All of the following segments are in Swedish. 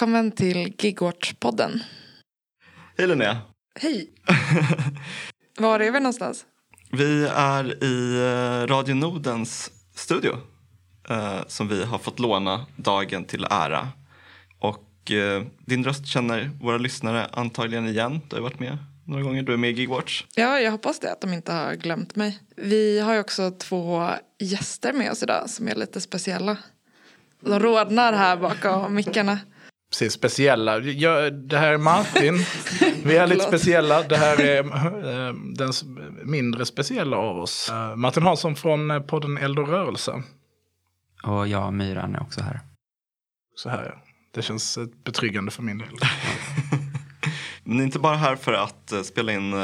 välkommen till Gigwatch-podden. Hej Linnea. Hej. Var är vi någonstans? Vi är i eh, Radio Nordens studio eh, som vi har fått låna dagen till ära. Och eh, din röst känner våra lyssnare antagligen igen. Du har varit med några gånger. Du är med i Gigwatch. Ja, jag hoppas det, att de inte har glömt mig. Vi har också två gäster med oss idag som är lite speciella. De rodnar här bakom mickarna. Precis, speciella. Jag, det här är Martin. Vi är lite speciella. Det här är eh, den mindre speciella av oss. Eh, Martin Hansson från eh, podden Eld och rörelse. Och jag, Myran, är också här. Så här, ja. Det känns betryggande för min del. Ni är inte bara här för att spela in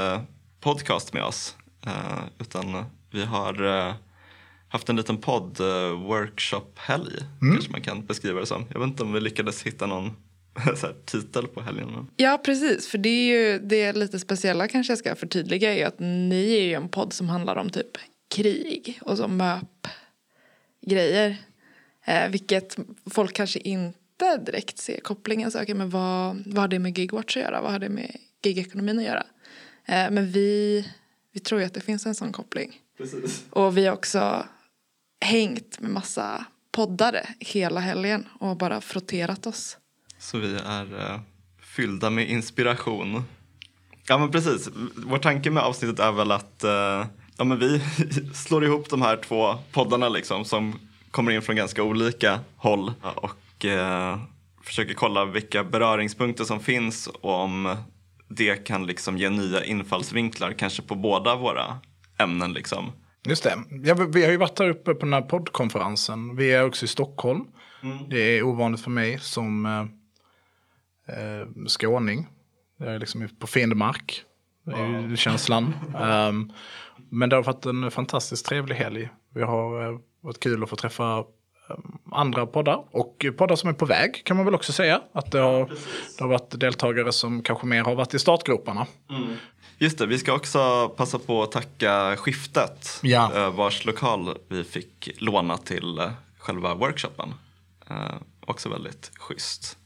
podcast med oss. utan vi har haft en liten podd, workshop-helg. Kanske man kan beskriva det som. Jag vet inte om vi lyckades hitta någon så här, titel på helgen. Ja, precis. För det är ju det lite speciella kanske jag ska förtydliga är att ni är ju en podd som handlar om typ krig och så MÖP-grejer. Eh, vilket folk kanske inte direkt ser kopplingen. Så, okay, men vad, vad har det med gigwatch att göra? Vad har det med gigekonomin att göra? Eh, men vi, vi tror ju att det finns en sån koppling. Och vi har också hängt med massa poddare hela helgen och bara frotterat oss. Så vi är eh, fyllda med inspiration. Ja men precis, vår tanke med avsnittet är väl att eh, ja, men vi slår ihop de här två poddarna liksom som kommer in från ganska olika håll och eh, försöker kolla vilka beröringspunkter som finns och om det kan liksom ge nya infallsvinklar kanske på båda våra ämnen liksom. Just det. Ja, vi- har ju varit där uppe på den här poddkonferensen. Vi är också i Stockholm. Det är ovanligt för mig som eh, skåning. Jag är liksom på fiendemark. Det är ju känslan. Ehm, men det har varit en fantastiskt trevlig helg. Vi har eh, varit kul att få träffa eh, andra poddar. Och poddar som är på väg kan man väl också säga. Att det har, det har varit deltagare som kanske mer har varit i startgroparna. Just det, vi ska också passa på att tacka Skiftet, Ja. eh, vars lokal vi fick låna till eh, själva workshopen. Också väldigt schysst.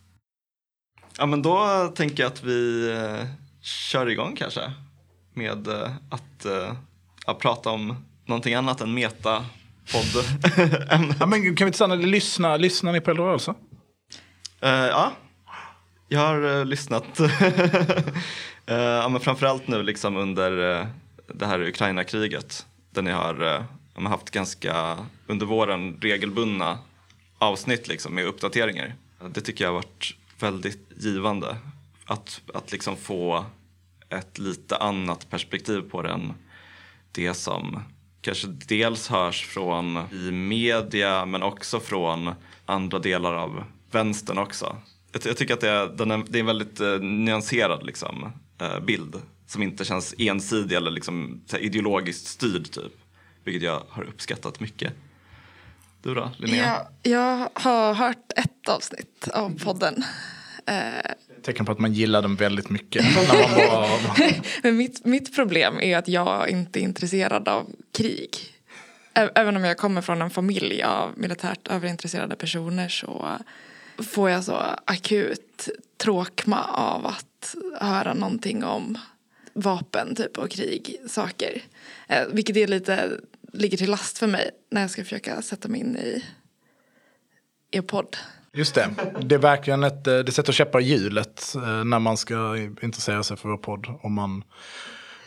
Ja, men då tänker jag att vi eh, kör igång kanske med eh, att eh, ja, prata om någonting annat än meta podd Ja, men kan vi inte stanna lyssna, lyssnar ni på Eldrörelse? Eh, ja, jag har eh, lyssnat. uh, ja, men framförallt nu liksom under eh, det här Ukraina-kriget. Där ni har uh, ja, haft ganska under våren regelbundna avsnitt liksom, med uppdateringar. Det tycker jag har varit väldigt givande. Att, att liksom få ett lite annat perspektiv på den det som kanske dels hörs från i media men också från andra delar av vänstern också. Jag, jag tycker att det är, den är, det är en väldigt eh, nyanserad liksom, eh, bild som inte känns ensidig eller liksom, ideologiskt styrd typ. Vilket jag har uppskattat mycket. Du då, Linnea? Ja, jag har hört ett avsnitt av podden. Eh, Tecken på att man gillar den väldigt mycket. när man bara, Men mitt, mitt problem är att jag inte är intresserad av krig. Även om jag kommer från en familj av militärt överintresserade personer så får jag så akut tråkma av att höra någonting om vapen typ och krig, saker. Eh, vilket är lite, ligger till last för mig när jag ska försöka sätta mig in i er podd. just det, det är verkligen ett, eh, det sätter käppar i hjulet eh, när man ska intressera sig för vår podd. Om man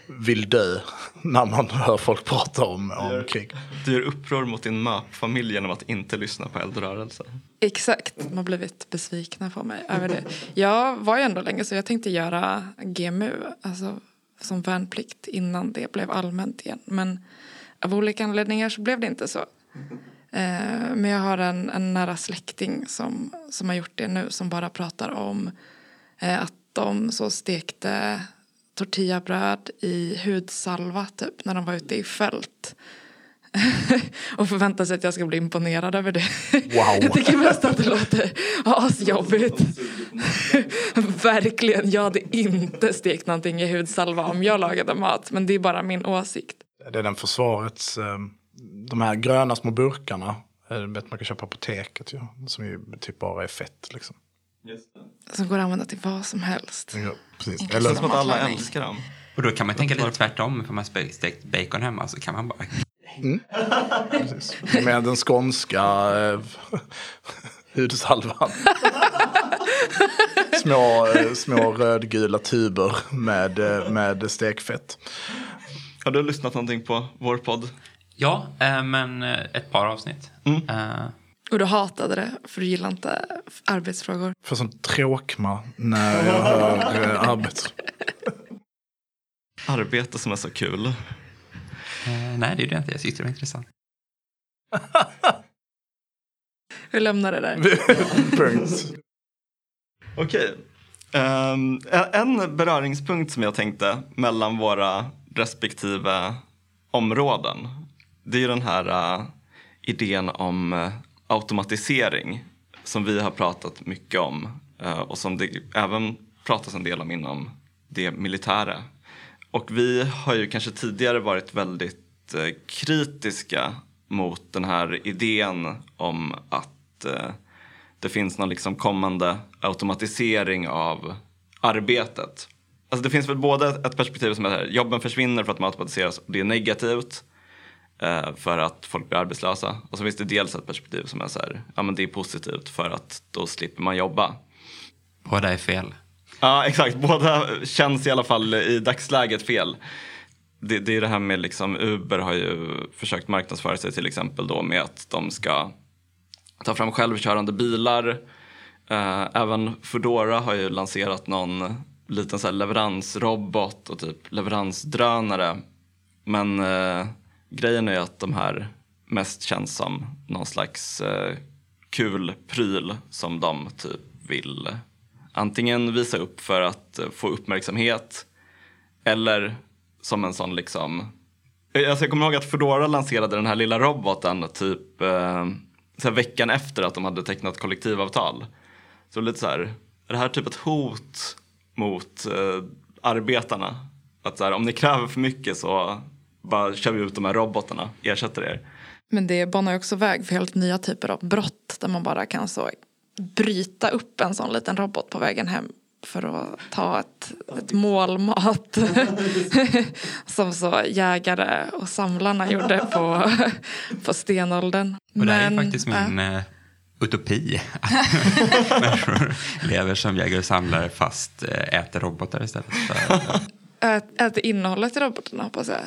vill dö när man hör folk prata om, om krig. Du gör uppror mot din MÖP-familj genom att inte lyssna på Eldrörelse. Exakt, de har blivit besvikna på mig över det. Jag var ju ändå länge så jag tänkte göra GMU, alltså som värnplikt innan det blev allmänt igen. Men av olika anledningar så blev det inte så. Eh, Men jag har en, en nära släkting som, som har gjort det nu som bara pratar om eh, att de så stekte tortillabröd i hudsalva typ när de var ute i fält. och förväntar sig att jag ska bli imponerad över det. Wow. Jag tycker mest att det låter asjobbigt. Verkligen, jag hade inte stekt någonting i hudsalva om jag lagade mat. Men det är bara min åsikt. Det är den försvarets, eh, de här gröna små burkarna. eh, Vet man kan köpa på apoteket ju. Som ju typ bara är fett liksom. Som går att använda till vad som helst. Ja, precis. Inklusive Eller, som att alla älskar dem. Och då kan man tänka lite tvärtom. Får man stekt bacon hemma så kan man bara... precis. Med den skånska eh, hudsalvan. små, eh, små rödgula tuber med, eh, med stekfett. Har du lyssnat någonting på vår podd? Ja, eh, men eh, ett par avsnitt. Eh, Och du hatade det för du gillar inte arbetsfrågor. För sån tråkma när jag hör eh, arbets... Arbete som är så kul. eh, nej, det är det inte. Jag tyckte det var intressant. Vi lämnar det där. Okej. Ehm, en- en beröringspunkt som jag tänkte mellan våra respektive områden. Det är ju den här uh, idén om uh, automatisering som vi har pratat mycket om uh, och som det även pratas en del om inom det militära. Och vi har ju kanske tidigare varit väldigt kritiska mot den här idén om att det finns någon liksom kommande automatisering av arbetet. Alltså det finns väl både ett perspektiv som är att jobben försvinner för att de automatiseras och det är negativt eh, för att folk blir arbetslösa. Och så finns det dels ett perspektiv som är så här, ja men det är positivt för att då slipper man jobba. Båda är fel. Ja, exakt. Båda känns i alla fall i dagsläget fel. Det, det är det här med liksom Uber har ju försökt marknadsföra sig till exempel då med att de ska ta fram självkörande bilar. Eh, även Foodora har ju lanserat någon liten så här leveransrobot och typ leveransdrönare. Men eh, grejen är att de här mest känns som någon slags eh, kul pryl som de typ vill eh, antingen visa upp för att eh, få uppmärksamhet eller som en sån liksom... Eh, alltså jag kommer ihåg att Foodora lanserade den här lilla roboten typ eh, så här veckan efter att de hade tecknat kollektivavtal. Så lite så här, är det här typ ett hot mot eh, arbetarna? Att så här, om ni kräver för mycket så bara kör vi ut de här robotarna, ersätter er. Men det banar ju också väg för helt nya typer av brott där man bara kan så bryta upp en sån liten robot på vägen hem för att ta ett, ett mål mat som så jägare och samlarna gjorde på, på stenåldern. Och det här är Men, faktiskt min eh, utopi. Att människor lever som jägare och samlare fast eh, äter robotar istället. För, Ät, äter innehållet i robotarna hoppas jag.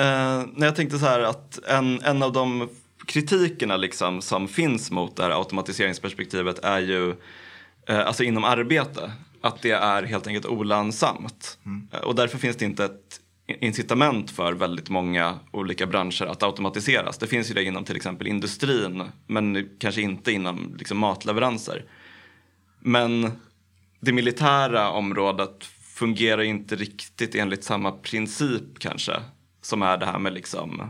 Eh, när jag tänkte så här att en, en av de kritikerna liksom som finns mot det här automatiseringsperspektivet är ju eh, alltså inom arbete. Att det är helt enkelt olönsamt. Eh, och därför finns det inte ett incitament för väldigt många olika branscher att automatiseras. Det finns ju det inom till exempel industrin men kanske inte inom liksom, matleveranser. Men det militära området fungerar inte riktigt enligt samma princip kanske. Som är det här med liksom,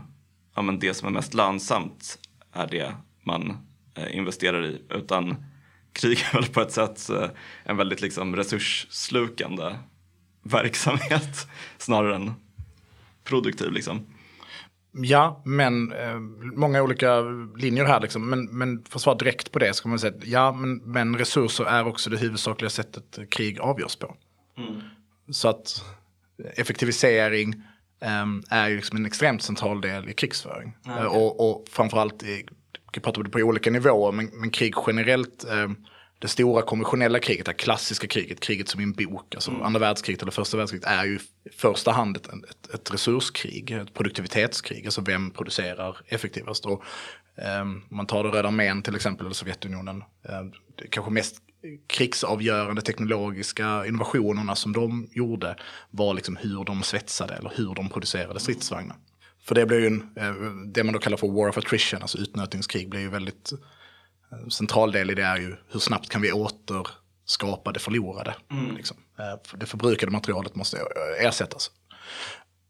ja men det som är mest lönsamt är det man eh, investerar i. Utan krig är väl på ett sätt eh, en väldigt liksom resursslukande verksamhet snarare än produktiv liksom. Ja, men eh, många olika linjer här. Liksom. Men, men för att svara direkt på det så kan man säga att ja, men, men resurser är också det huvudsakliga sättet krig avgörs på. Så att effektivisering eh, är ju liksom en extremt central del i krigsföring. Eh, och, och framförallt, i, vi pratar om det på olika nivåer, men, men krig generellt, eh, det stora konventionella kriget, det klassiska kriget, kriget som i en bok, alltså andra världskriget eller första världskriget är ju i första hand ett, ett, ett resurskrig, ett produktivitetskrig, alltså vem producerar effektivast. Och, ehm, om man tar det Röda armén till exempel, eller Sovjetunionen, det kanske mest krigsavgörande teknologiska innovationerna som de gjorde var liksom hur de svetsade eller hur de producerade stridsvagnar. För det blir ju en, eh, det man då kallar för war of attrition, alltså utnötningskrig, blir ju väldigt en central del i det är ju hur snabbt kan vi återskapa det förlorade. Liksom. Eh, Det förbrukade materialet måste eh, ersättas.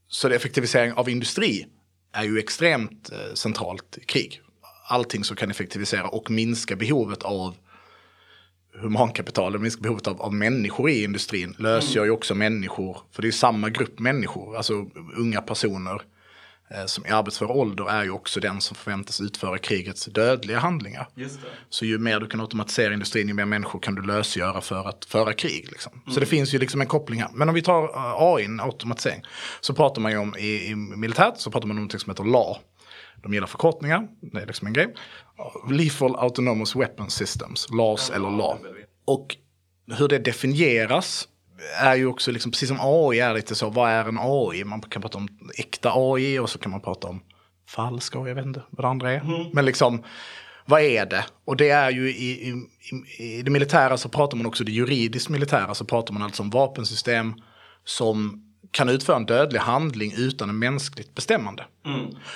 Så effektivisering av industri är ju extremt eh, centralt i krig. Allting som kan effektivisera och minska behovet av humankapital, minska behovet av, av människor i industrin lösgör ju också människor, för det är samma grupp människor, alltså unga personer eh, som i arbetsför ålder är ju också den som förväntas utföra krigets dödliga handlingar. Så ju mer du kan automatisera industrin, ju mer människor kan du lösgöra för att föra krig. Liksom. Så det finns ju liksom en koppling här. Men om vi tar uh, AI, automatisering, så pratar man ju om i, i militärt så pratar man om något som heter LA. De gillar förkortningar, det är liksom en grej. Lethal Autonomous Weapon Systems, LAS eller LA. Och hur det definieras är ju också, liksom, precis som AI är lite så, vad är en AI? Man kan prata om äkta AI och så kan man prata om falsk AI, jag vet inte vad det andra är. Men liksom, vad är det? Och det är ju i, i, i det militära så pratar man också det juridiskt militära så pratar man alltså om vapensystem som kan utföra en dödlig handling utan en mänskligt bestämmande.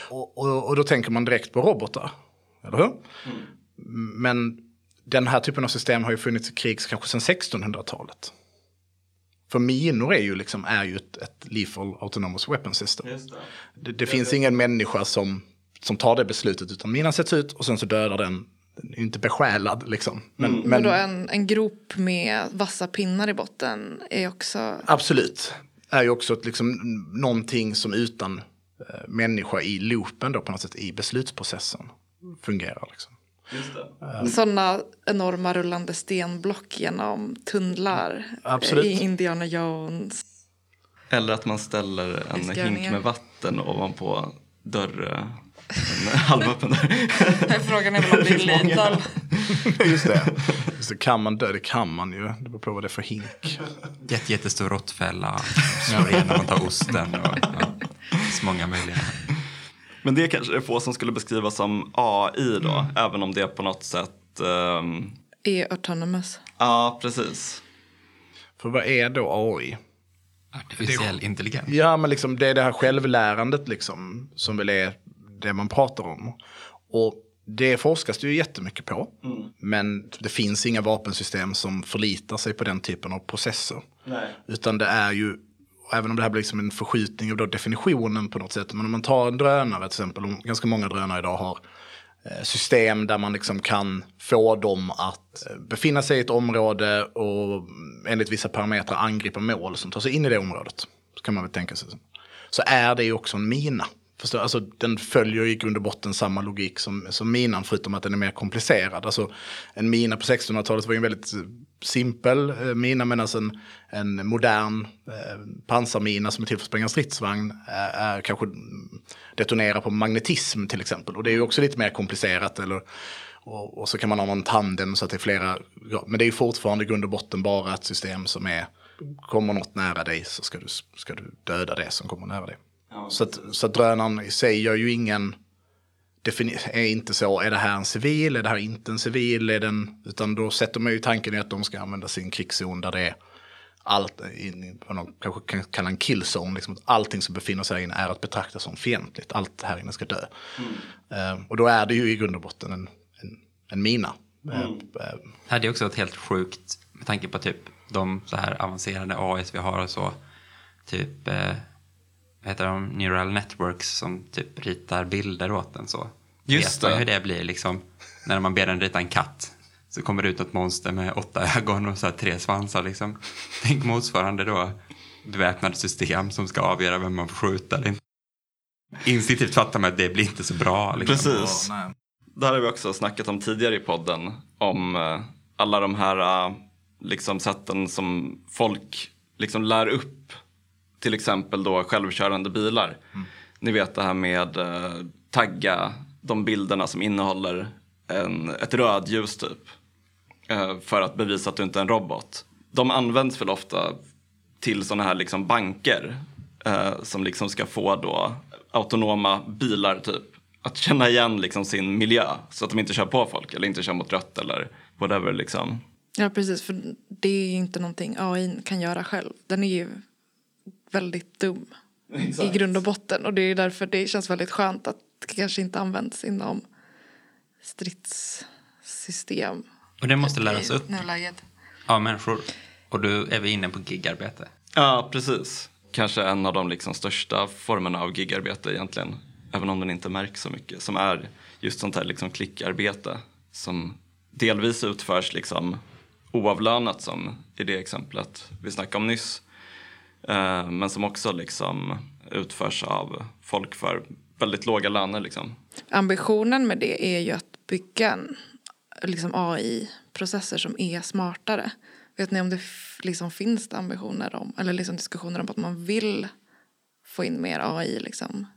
Och, och, och då tänker man direkt på robotar, eller hur? Men den här typen av system har ju funnits i krig kanske sedan 1600-talet. För minor är ju, liksom, är ju ett, ett lethal autonomous weapon system. Det, det finns ingen människa som, som tar det beslutet utan minan sätts ut och sen så dödar den. Den är ju inte besjälad liksom. Men, Men men då en, en grop med vassa pinnar i botten är också... absolut. Är ju också ett, liksom, någonting som utan eh, människa i loopen då på något sätt i beslutsprocessen fungerar. Liksom. Sådana enorma rullande stenblock genom tunnlar Absolut. i Indiana Jones. Eller att man ställer en hink med vatten ovanpå dörr, en halvöppen dörr. Frågan är väl om det är lethal. Just det. Just det. Kan man dö? Det kan man ju. Det beror på vad det är för hink. Jätte, jättestor råttfälla, slår igenom och tar osten. Och, ja, det finns många möjliga. Men det kanske är få som skulle beskrivas som AI då, även om det på något sätt... ehm, Är autonomous. ja, precis. För vad är då AI? Artificiell intelligens. Ja, men liksom, det är det här självlärandet liksom, som väl är det man pratar om. Och det forskas det ju jättemycket på. Men det finns inga vapensystem som förlitar sig på den typen av processer. Utan det är ju, även om det här blir liksom en förskjutning av då definitionen på något sätt. Men om man tar en drönare till exempel, och ganska många drönare idag har eh, system där man liksom kan få dem att eh, befinna sig i ett område och enligt vissa parametrar angripa mål som tar sig in i det området. Så kan man väl tänka sig. Så är det ju också en mina. Förstår? Alltså, den följer i grund och botten samma logik som, som minan förutom att den är mer komplicerad. Alltså, en mina på 1600-talet var ju en väldigt eh, simpel eh, mina medan en, en modern eh, pansarmina som är till för att spränga stridsvagn är, är kanske mm, detonerar på magnetism till exempel. Och det är ju också lite mer komplicerat. Eller, och, och så kan man ha en tandem så att det är flera. ja, Men det är ju fortfarande i grund och botten bara ett system som är kommer något nära dig så ska du, ska du döda det som kommer nära dig. så, att, så att drönaren i sig gör ju ingen är inte så, är det här en civil, är det här inte en civil, är den, utan då sätter man ju tanken i att de ska använda sin krigszon där det är allt, in, vad de kanske kan kalla en killzone, liksom att allting som befinner sig här inne är att betrakta som fientligt, allt här inne ska dö. Eh, och då är det ju i grund och botten en, en, en mina. Eh, eh, här det är också ett helt sjukt, med tanke på typ de så här avancerade AIs vi har och så. Typ, eh, vad heter de, neural networks som typ ritar bilder åt en så. Just Vet man det. hur det blir liksom, när man ber den rita en katt. Så kommer det ut ett monster med åtta ögon och så här tre svansar liksom. Tänk motsvarande då beväpnade system som ska avgöra vem man får skjuta. Instinktivt fattar man att det blir inte så bra. Liksom. Precis. Det här har vi också snackat om tidigare i podden. Om eh, alla de här eh, liksom, sätten som folk liksom, lär upp. Till exempel då självkörande bilar. Ni vet det här med eh, tagga de bilderna som innehåller en, ett rödljus typ. Eh, för att bevisa att du inte är en robot. De används väl ofta till sådana här liksom banker. Eh, som liksom ska få då autonoma bilar typ. Att känna igen liksom sin miljö. Så att de inte kör på folk eller inte kör mot rött eller whatever liksom. Ja, precis. För det är ju inte någonting AI kan göra själv. Den är ju väldigt dum i grund och botten. Och det är därför det känns väldigt skönt att kanske inte används inom stridssystem. Och det måste läras i upp nuläget. av människor. Och då är vi inne på gigarbete. Ja, precis. Kanske en av de liksom största formerna av gigarbete egentligen. Även om den inte märks så mycket. Som är just sånt här liksom klickarbete. Som delvis utförs liksom oavlönat som i det exemplet vi snackade om nyss. Eh, men som också liksom utförs av folk för väldigt låga löner. Liksom. Ambitionen med det är ju att bygga en, liksom AI-processer som är smartare. Vet ni om det liksom finns det ambitioner om, eller liksom diskussioner om att man vill få in mer AI liksom?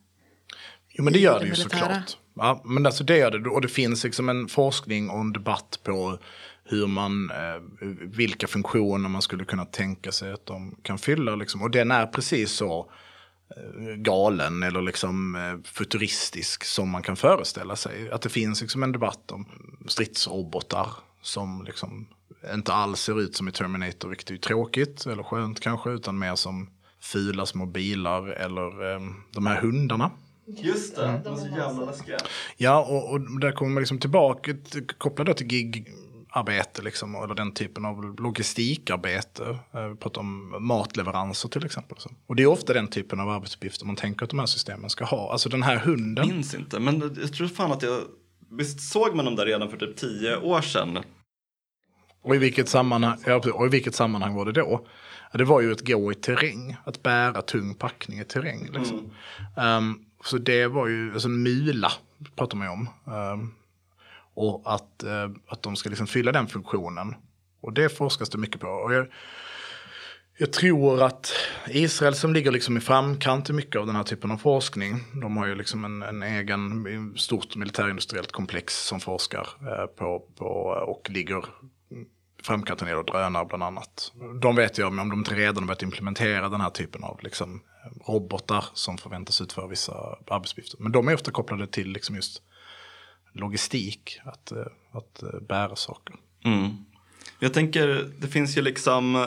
Jo men det gör det det ju militära. såklart. Ja, men alltså det gör det. Och det finns liksom en forskning och en debatt på hur man, eh, vilka funktioner man skulle kunna tänka sig att de kan fylla. Liksom. Och den är precis så galen eller liksom eh, futuristisk som man kan föreställa sig. Att det finns liksom en debatt om stridsrobotar som liksom inte alls ser ut som i Terminator, vilket är tråkigt eller skönt kanske, utan mer som fula små bilar eller eh, de här hundarna. Just det, de är så jävla läskiga. Ja, och, och där kommer man liksom tillbaka, t- koppla då gigarbete, liksom, eller den typen av logistikarbete. Eh, Vi pratar om matleveranser till exempel. Och det är ofta den typen av arbetsuppgifter man tänker att de här systemen ska ha. Alltså den här hunden. Minns inte, men jag tror fan att jag... Visst såg man dem där redan för typ tio år sedan? Och i vilket sammanhang, ja, och i vilket sammanhang var det då? Det var ju att gå i terräng, att bära tung packning i terräng. Liksom. Ehm, så det var ju, alltså mula pratar man ju om. Ehm, och att, eh, att de ska liksom fylla den funktionen. Och det forskas det mycket på. Och jag, jag tror att Israel som ligger liksom i framkant i mycket av den här typen av forskning. De har ju liksom en, en egen eh, stort militärindustriellt komplex som forskar eh, på, på och ligger i framkant när det gäller drönare bland annat. De vet jag om de inte redan har börjat implementera den här typen av liksom, robotar som förväntas utföra vissa arbetsuppgifter. Men de är ofta kopplade till liksom just logistik, att, eh, att eh, bära saker. Mm. Jag tänker, det finns ju liksom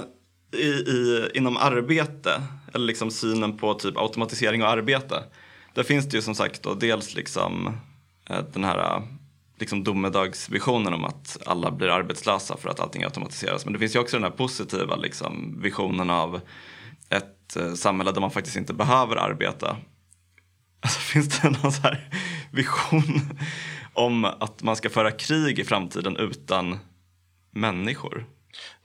i, i, inom arbete, eller liksom synen på typ automatisering och arbete. Där finns det ju som sagt då dels liksom eh, den här liksom domedagsvisionen om att alla blir arbetslösa för att allting automatiseras. Men det finns ju också den här positiva liksom, visionen av ett eh, samhälle där man faktiskt inte behöver arbeta. Alltså, finns det någon så här vision om att man ska föra krig i framtiden utan människor?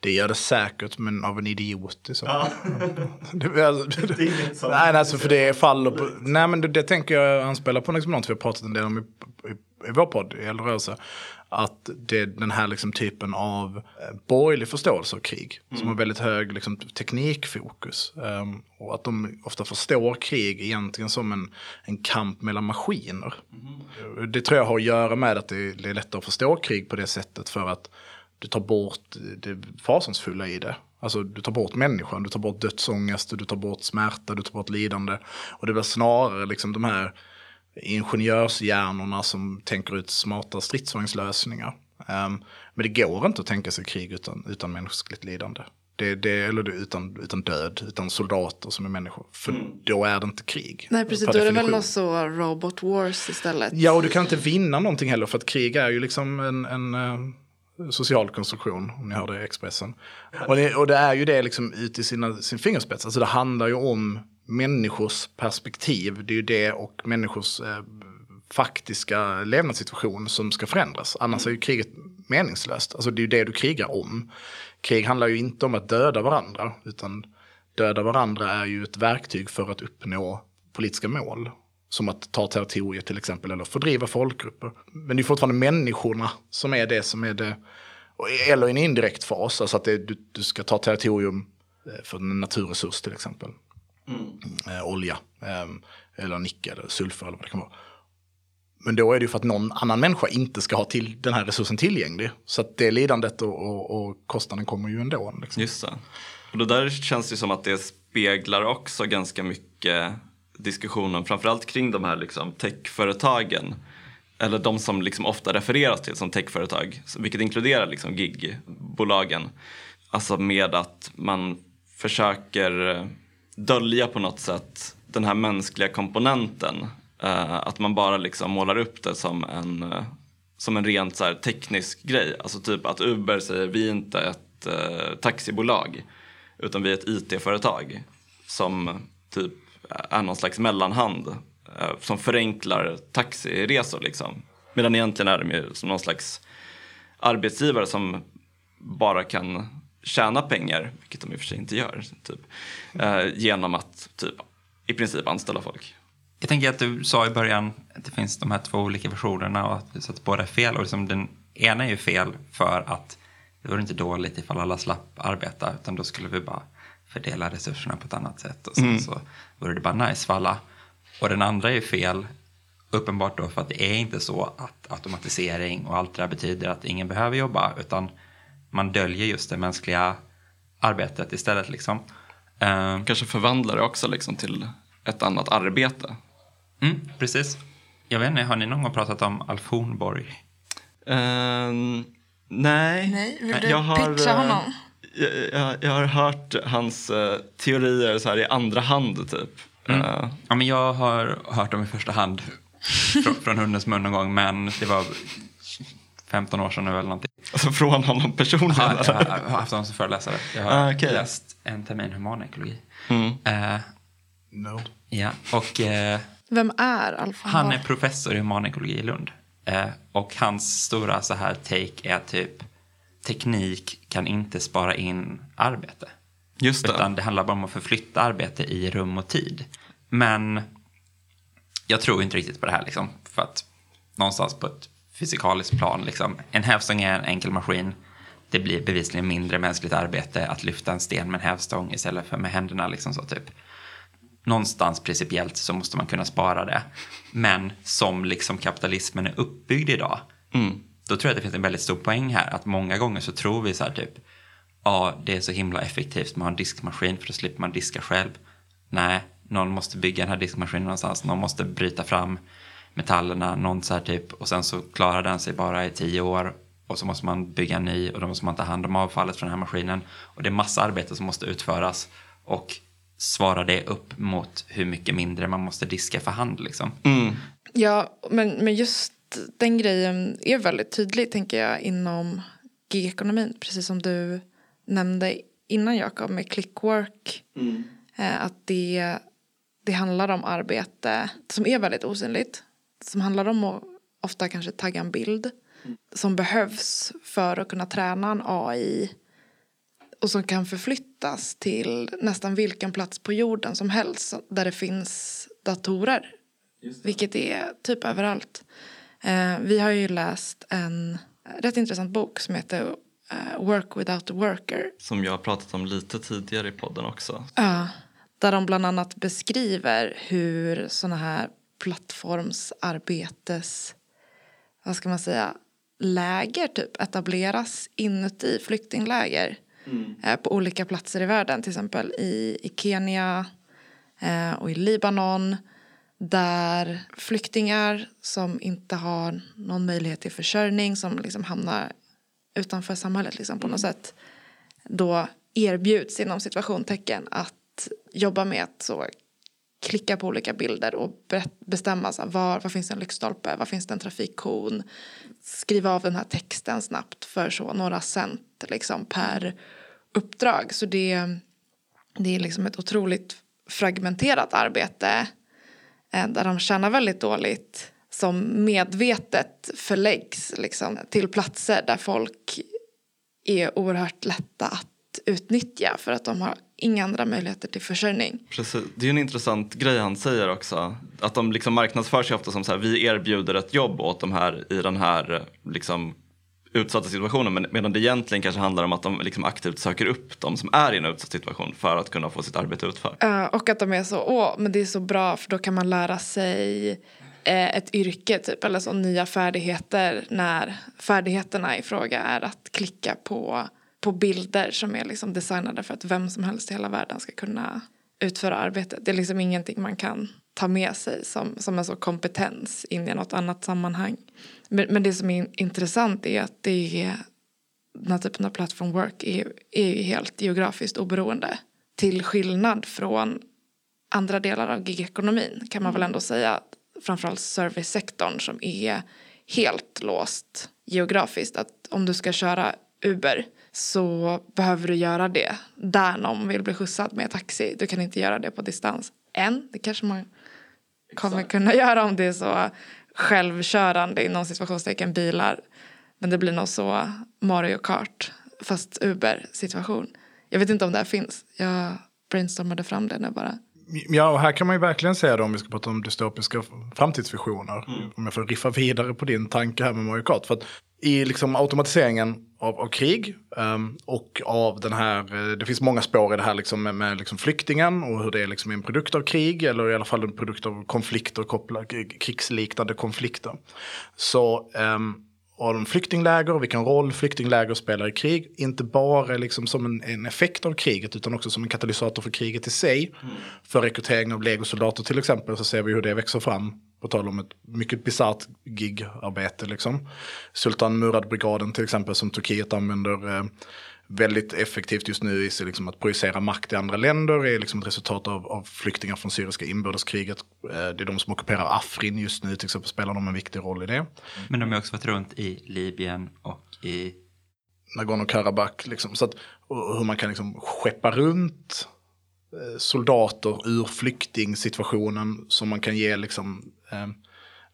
Det gör det säkert, men av en idiot i så fall. det, alltså, nej, alltså för det faller på... Nej, men det, det tänker jag anspelar på liksom något vi har pratat en del om i, i, i vår podd, i Eldrörelse. Att det är den här liksom typen av eh, borgerlig förståelse av krig. Som har väldigt hög liksom, teknikfokus. Ehm, och att de ofta förstår krig egentligen som en, en kamp mellan maskiner. Det tror jag har att göra med att det, det är lättare att förstå krig på det sättet. För att du tar bort det fasansfulla i det. Alltså du tar bort människan, du tar bort dödsångest, du tar bort smärta, du tar bort lidande. Och det blir snarare liksom de här ingenjörshjärnorna som tänker ut smarta stridsvagnslösningar. Um, men det går inte att tänka sig krig utan, utan mänskligt lidande. Det, det, eller utan, utan död, utan soldater som är människor. För då är det inte krig. Nej precis, då är det väl något så robot wars istället. Ja, och du kan inte vinna någonting heller för att krig är ju liksom en, en eh, social konstruktion, om ni hörde Expressen. Och det, och det är ju det liksom ut i sina, sin fingerspets. Alltså det handlar ju om människors perspektiv. Det är ju det och människors eh, faktiska levnadssituation som ska förändras. Annars är ju kriget meningslöst. Alltså det är ju det du krigar om. Krig handlar ju inte om att döda varandra, utan döda varandra är ju ett verktyg för att uppnå politiska mål. Som att ta territorier till exempel, eller fördriva folkgrupper. Men det är fortfarande människorna som är det som är det, eller i en indirekt fas, alltså att det, du, du ska ta territorium eh, för en naturresurs till exempel. Mm. Eh, olja, eh, eller nickel, eller sulfur eller vad det kan vara. Men då är det ju för att någon annan människa inte ska ha till den här resursen tillgänglig. Så att det lidandet och, och, och kostnaden kommer ju ändå. Liksom. Just det. Och det där känns ju som att det speglar också ganska mycket diskussionen, framförallt kring de här liksom techföretagen. Eller de som liksom ofta refereras till som techföretag, vilket inkluderar liksom gigbolagen. Alltså med att man försöker dölja på något sätt den här mänskliga komponenten. Eh, att man bara liksom målar upp det som en, eh, som en rent så här teknisk grej. Alltså typ att Uber säger vi är inte ett eh, taxibolag utan vi är ett IT-företag som typ är någon slags mellanhand eh, som förenklar taxiresor. Liksom. Medan egentligen är de ju som någon slags arbetsgivare som bara kan tjäna pengar, vilket de i och för sig inte gör, typ, eh, genom att typ i princip anställa folk. Jag tänker att du sa i början att det finns de här två olika versionerna och att, så att båda är fel. Och liksom den ena är ju fel för att det vore inte dåligt ifall alla slapp arbeta utan då skulle vi bara fördela resurserna på ett annat sätt och sen så vore det bara nice för alla. Och den andra är ju fel uppenbart då för att det är inte så att automatisering och allt det där betyder att ingen behöver jobba utan man döljer just det mänskliga arbetet istället liksom. Eh, Kanske förvandla det också liksom till ett annat arbete. Mm, precis. Jag vet inte, har ni någon gång pratat om Alf Hornborg? Ehm, nej. Nej, vill du jag har, pitcha eh, honom? Jag, jag, jag har hört hans eh, teorier så här i andra hand typ. Eh, Ja, men jag har hört dem i första hand från, från hundens mun någon gång, men det var 15 år sedan nu eller någonting. alltså från honom personligen. Ja, jag har haft honom som föreläsare. Jag har Ah, okej. läst en termin humanekologi. Mm. Eh, No. ja, och eh, Vem är Alf han är professor i humanekologi i Lund. Eh, och hans stora så här take är typ teknik kan inte spara in arbete. Just det. Utan det handlar bara om att förflytta arbete i rum och tid. Men jag tror inte riktigt på det här liksom. För att någonstans på ett fysikaliskt plan, liksom, en hävstång är en enkel maskin. Det blir bevisligen mindre mänskligt arbete att lyfta en sten med en hävstång istället för med händerna. Liksom så, typ. Någonstans principiellt så måste man kunna spara det. Men som liksom kapitalismen är uppbyggd idag, då tror jag att det finns en väldigt stor poäng här. Att många gånger så tror vi så här typ, ja det är så himla effektivt med att ha en diskmaskin för då slipper man diska själv. Nej, någon måste bygga den här diskmaskinen någonstans, någon måste bryta fram metallerna, någon så här typ, och sen så klarar den sig bara i tio år och så måste man bygga en ny och då måste man ta hand om avfallet från den här maskinen. Och det är massa arbete som måste utföras och svara det upp mot hur mycket mindre man måste diska för hand liksom. Ja, men, men just den grejen är väldigt tydlig tänker jag inom gigekonomin. Precis som du nämnde innan Jakob med clickwork. Eh, att det, det handlar om arbete som är väldigt osynligt. Som handlar om att ofta kanske tagga en bild. Som behövs för att kunna träna en AI. Och som kan förflyttas till nästan vilken plats på jorden som helst där det finns datorer. Vilket är typ överallt. Eh, vi har ju läst en rätt intressant bok som heter eh, Work without a worker. Som jag har pratat om lite tidigare i podden också. Ja, där de bland annat beskriver hur såna här plattformsarbetes, vad ska man säga, läger typ etableras inuti flyktingläger eh, på olika platser i världen. Till exempel i, i Kenya eh, och i Libanon. Där flyktingar som inte har någon möjlighet till försörjning som liksom hamnar utanför samhället liksom, på något sätt då erbjuds inom situationstecken att jobba med att så klicka på olika bilder och bestämma så här, var, var finns en lyktstolpe, var finns det en trafikkon skriva av den här texten snabbt för så några cent liksom, per uppdrag. Så det, det är liksom ett otroligt fragmenterat arbete eh, där de tjänar väldigt dåligt som medvetet förläggs liksom, till platser där folk är oerhört lätta att utnyttja för att de har inga andra möjligheter till försörjning. Precis. Det är en intressant grej han säger också. Att de liksom marknadsför sig ofta som så här, vi erbjuder ett jobb åt de här i den här liksom, utsatta situationen. Men, medan det egentligen kanske handlar om att de liksom aktivt söker upp de som är i en utsatt situation för att kunna få sitt arbete utfört. Eh, och att de är så, åh, men det är så bra för då kan man lära sig eh, ett yrke typ eller så nya färdigheter när färdigheterna i fråga är att klicka på, på bilder som är liksom designade för att vem som helst i hela världen ska kunna utföra arbetet. Det är liksom ingenting man kan ta med sig som, som en så kompetens in i något annat sammanhang. Men, men det som är intressant är att det är den här typen av platform work är, är ju helt geografiskt oberoende. Till skillnad från andra delar av gigekonomin kan man väl ändå säga. Framförallt servicesektorn som är helt låst geografiskt. Att om du ska köra Uber så behöver du göra det där någon vill bli skjutsad med taxi. Du kan inte göra det på distans. Än, det kanske man kommer kunna göra om det är så självkörande inom situationstecken bilar. Men det blir nog så Mario Kart fast Uber situation. Jag vet inte om det här finns. Jag brainstormade fram det nu bara. Ja, och här kan man ju verkligen säga det om vi ska prata om dystopiska framtidsvisioner. Om jag får riffa vidare på din tanke här med Mario Kart. För att i liksom automatiseringen av, av krig ehm, och av den här, eh, det finns många spår i det här liksom med, med liksom flyktingen och hur det är liksom en produkt av krig eller i alla fall en produkt av konflikter, koppla, krigsliknande konflikter. Så um, de flyktingläger och vilken roll flyktingläger spelar i krig. Inte bara liksom som en, en, effekt av kriget utan också som en katalysator för kriget i sig. Mm. För rekrytering av legosoldater till exempel så ser vi hur det växer fram. På tal om ett mycket bisarrt gigarbete liksom. Sultan Murad-brigaden till exempel som Turkiet använder eh, väldigt effektivt just nu i liksom att projicera makt i andra länder är liksom ett resultat av, av flyktingar från syriska inbördeskriget. Eh, det är de som ockuperar Afrin just nu till exempel spelar de en viktig roll i det. Men de har också varit runt i Libyen och i Nagorno-Karabach. Liksom, så att, hur man kan liksom skeppa runt eh, soldater ur flyktingsituationen som man kan ge liksom, eh,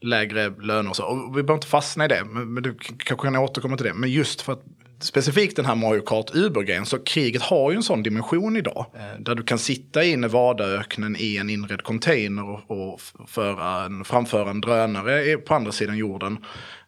lägre löner och så. Och vi behöver inte fastna i det, men, men du kanske kan återkomma till det. Men just för att specifikt den här Mario Kart Uber-grejen, så kriget har ju en sån dimension idag. Eh, där du kan sitta i Nevadaöknen i en inredd container och, och föra en, framföra en drönare på andra sidan jorden.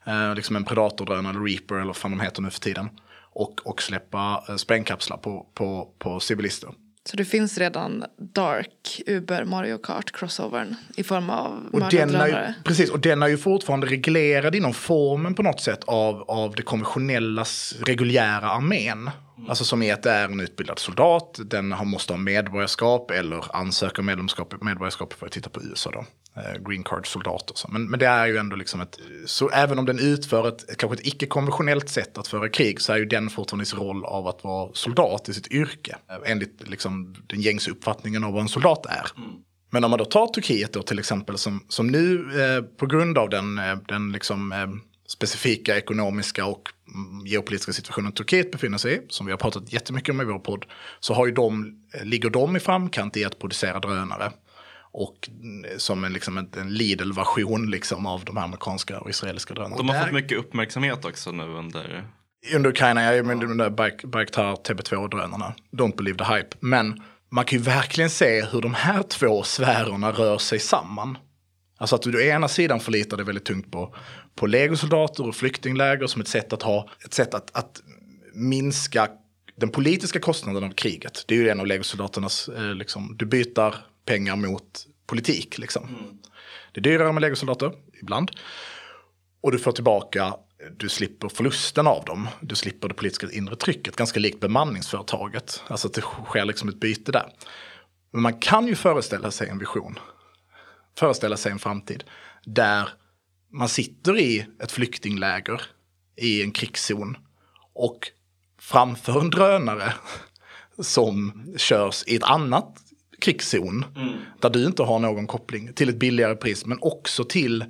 Eh, liksom en Predator-drönare, eller Reaper eller vad fan de heter nu för tiden. Och, och släppa eh, sprängkapslar på, på, på civilister. Så det finns redan Dark Uber Mario Kart crossovern i form av och den är ju, Precis, och den är ju fortfarande reglerad inom formen på något sätt av, av det konventionella reguljära armén. Mm. Alltså som är att det är en utbildad soldat, den måste ha medborgarskap eller ansöka om medlemskap, medborgarskap för att titta på USA då. Eh, green card-soldater. Men, men det är ju ändå liksom ett, så även om den utför ett, kanske ett icke-konventionellt sätt att föra krig så är ju den fortfarande i sin roll av att vara soldat i sitt yrke. Eh, enligt liksom den gängse uppfattningen av vad en soldat är. Mm. Men om man då tar Turkiet då till exempel som, som nu eh, på grund av den, eh, den liksom, eh, specifika ekonomiska och mm, geopolitiska situationen Turkiet befinner sig i, som vi har pratat jättemycket om i vår podd, så har ju de, ligger de i framkant i att producera drönare. Och som en, liksom en, en Lidl-version liksom av de amerikanska och israeliska drönarna. De har fått mycket uppmärksamhet också nu under... Under Ukraina, ja, men de där Bayktar TB2-drönarna. Don't believe the hype. Men man kan ju verkligen se hur de här två sfärerna rör sig samman. Alltså att du å ena sidan förlitar dig väldigt tungt på, på legosoldater och flyktingläger som ett sätt att ha, ett sätt att, att minska den politiska kostnaden av kriget. Det är ju en av legosoldaternas, eh, liksom, du byter pengar mot politik. Liksom. Mm. Det är dyrare med legosoldater, ibland. Och du får tillbaka, du slipper förlusten av dem. Du slipper det politiska inre trycket, ganska likt bemanningsföretaget. Alltså att det sker liksom ett byte där. Men man kan ju föreställa sig en vision. Föreställa sig en framtid där man sitter i ett flyktingläger i en krigszon och framför en drönare som körs i ett annat krigszon. Mm. Där du inte har någon koppling till ett billigare pris men också till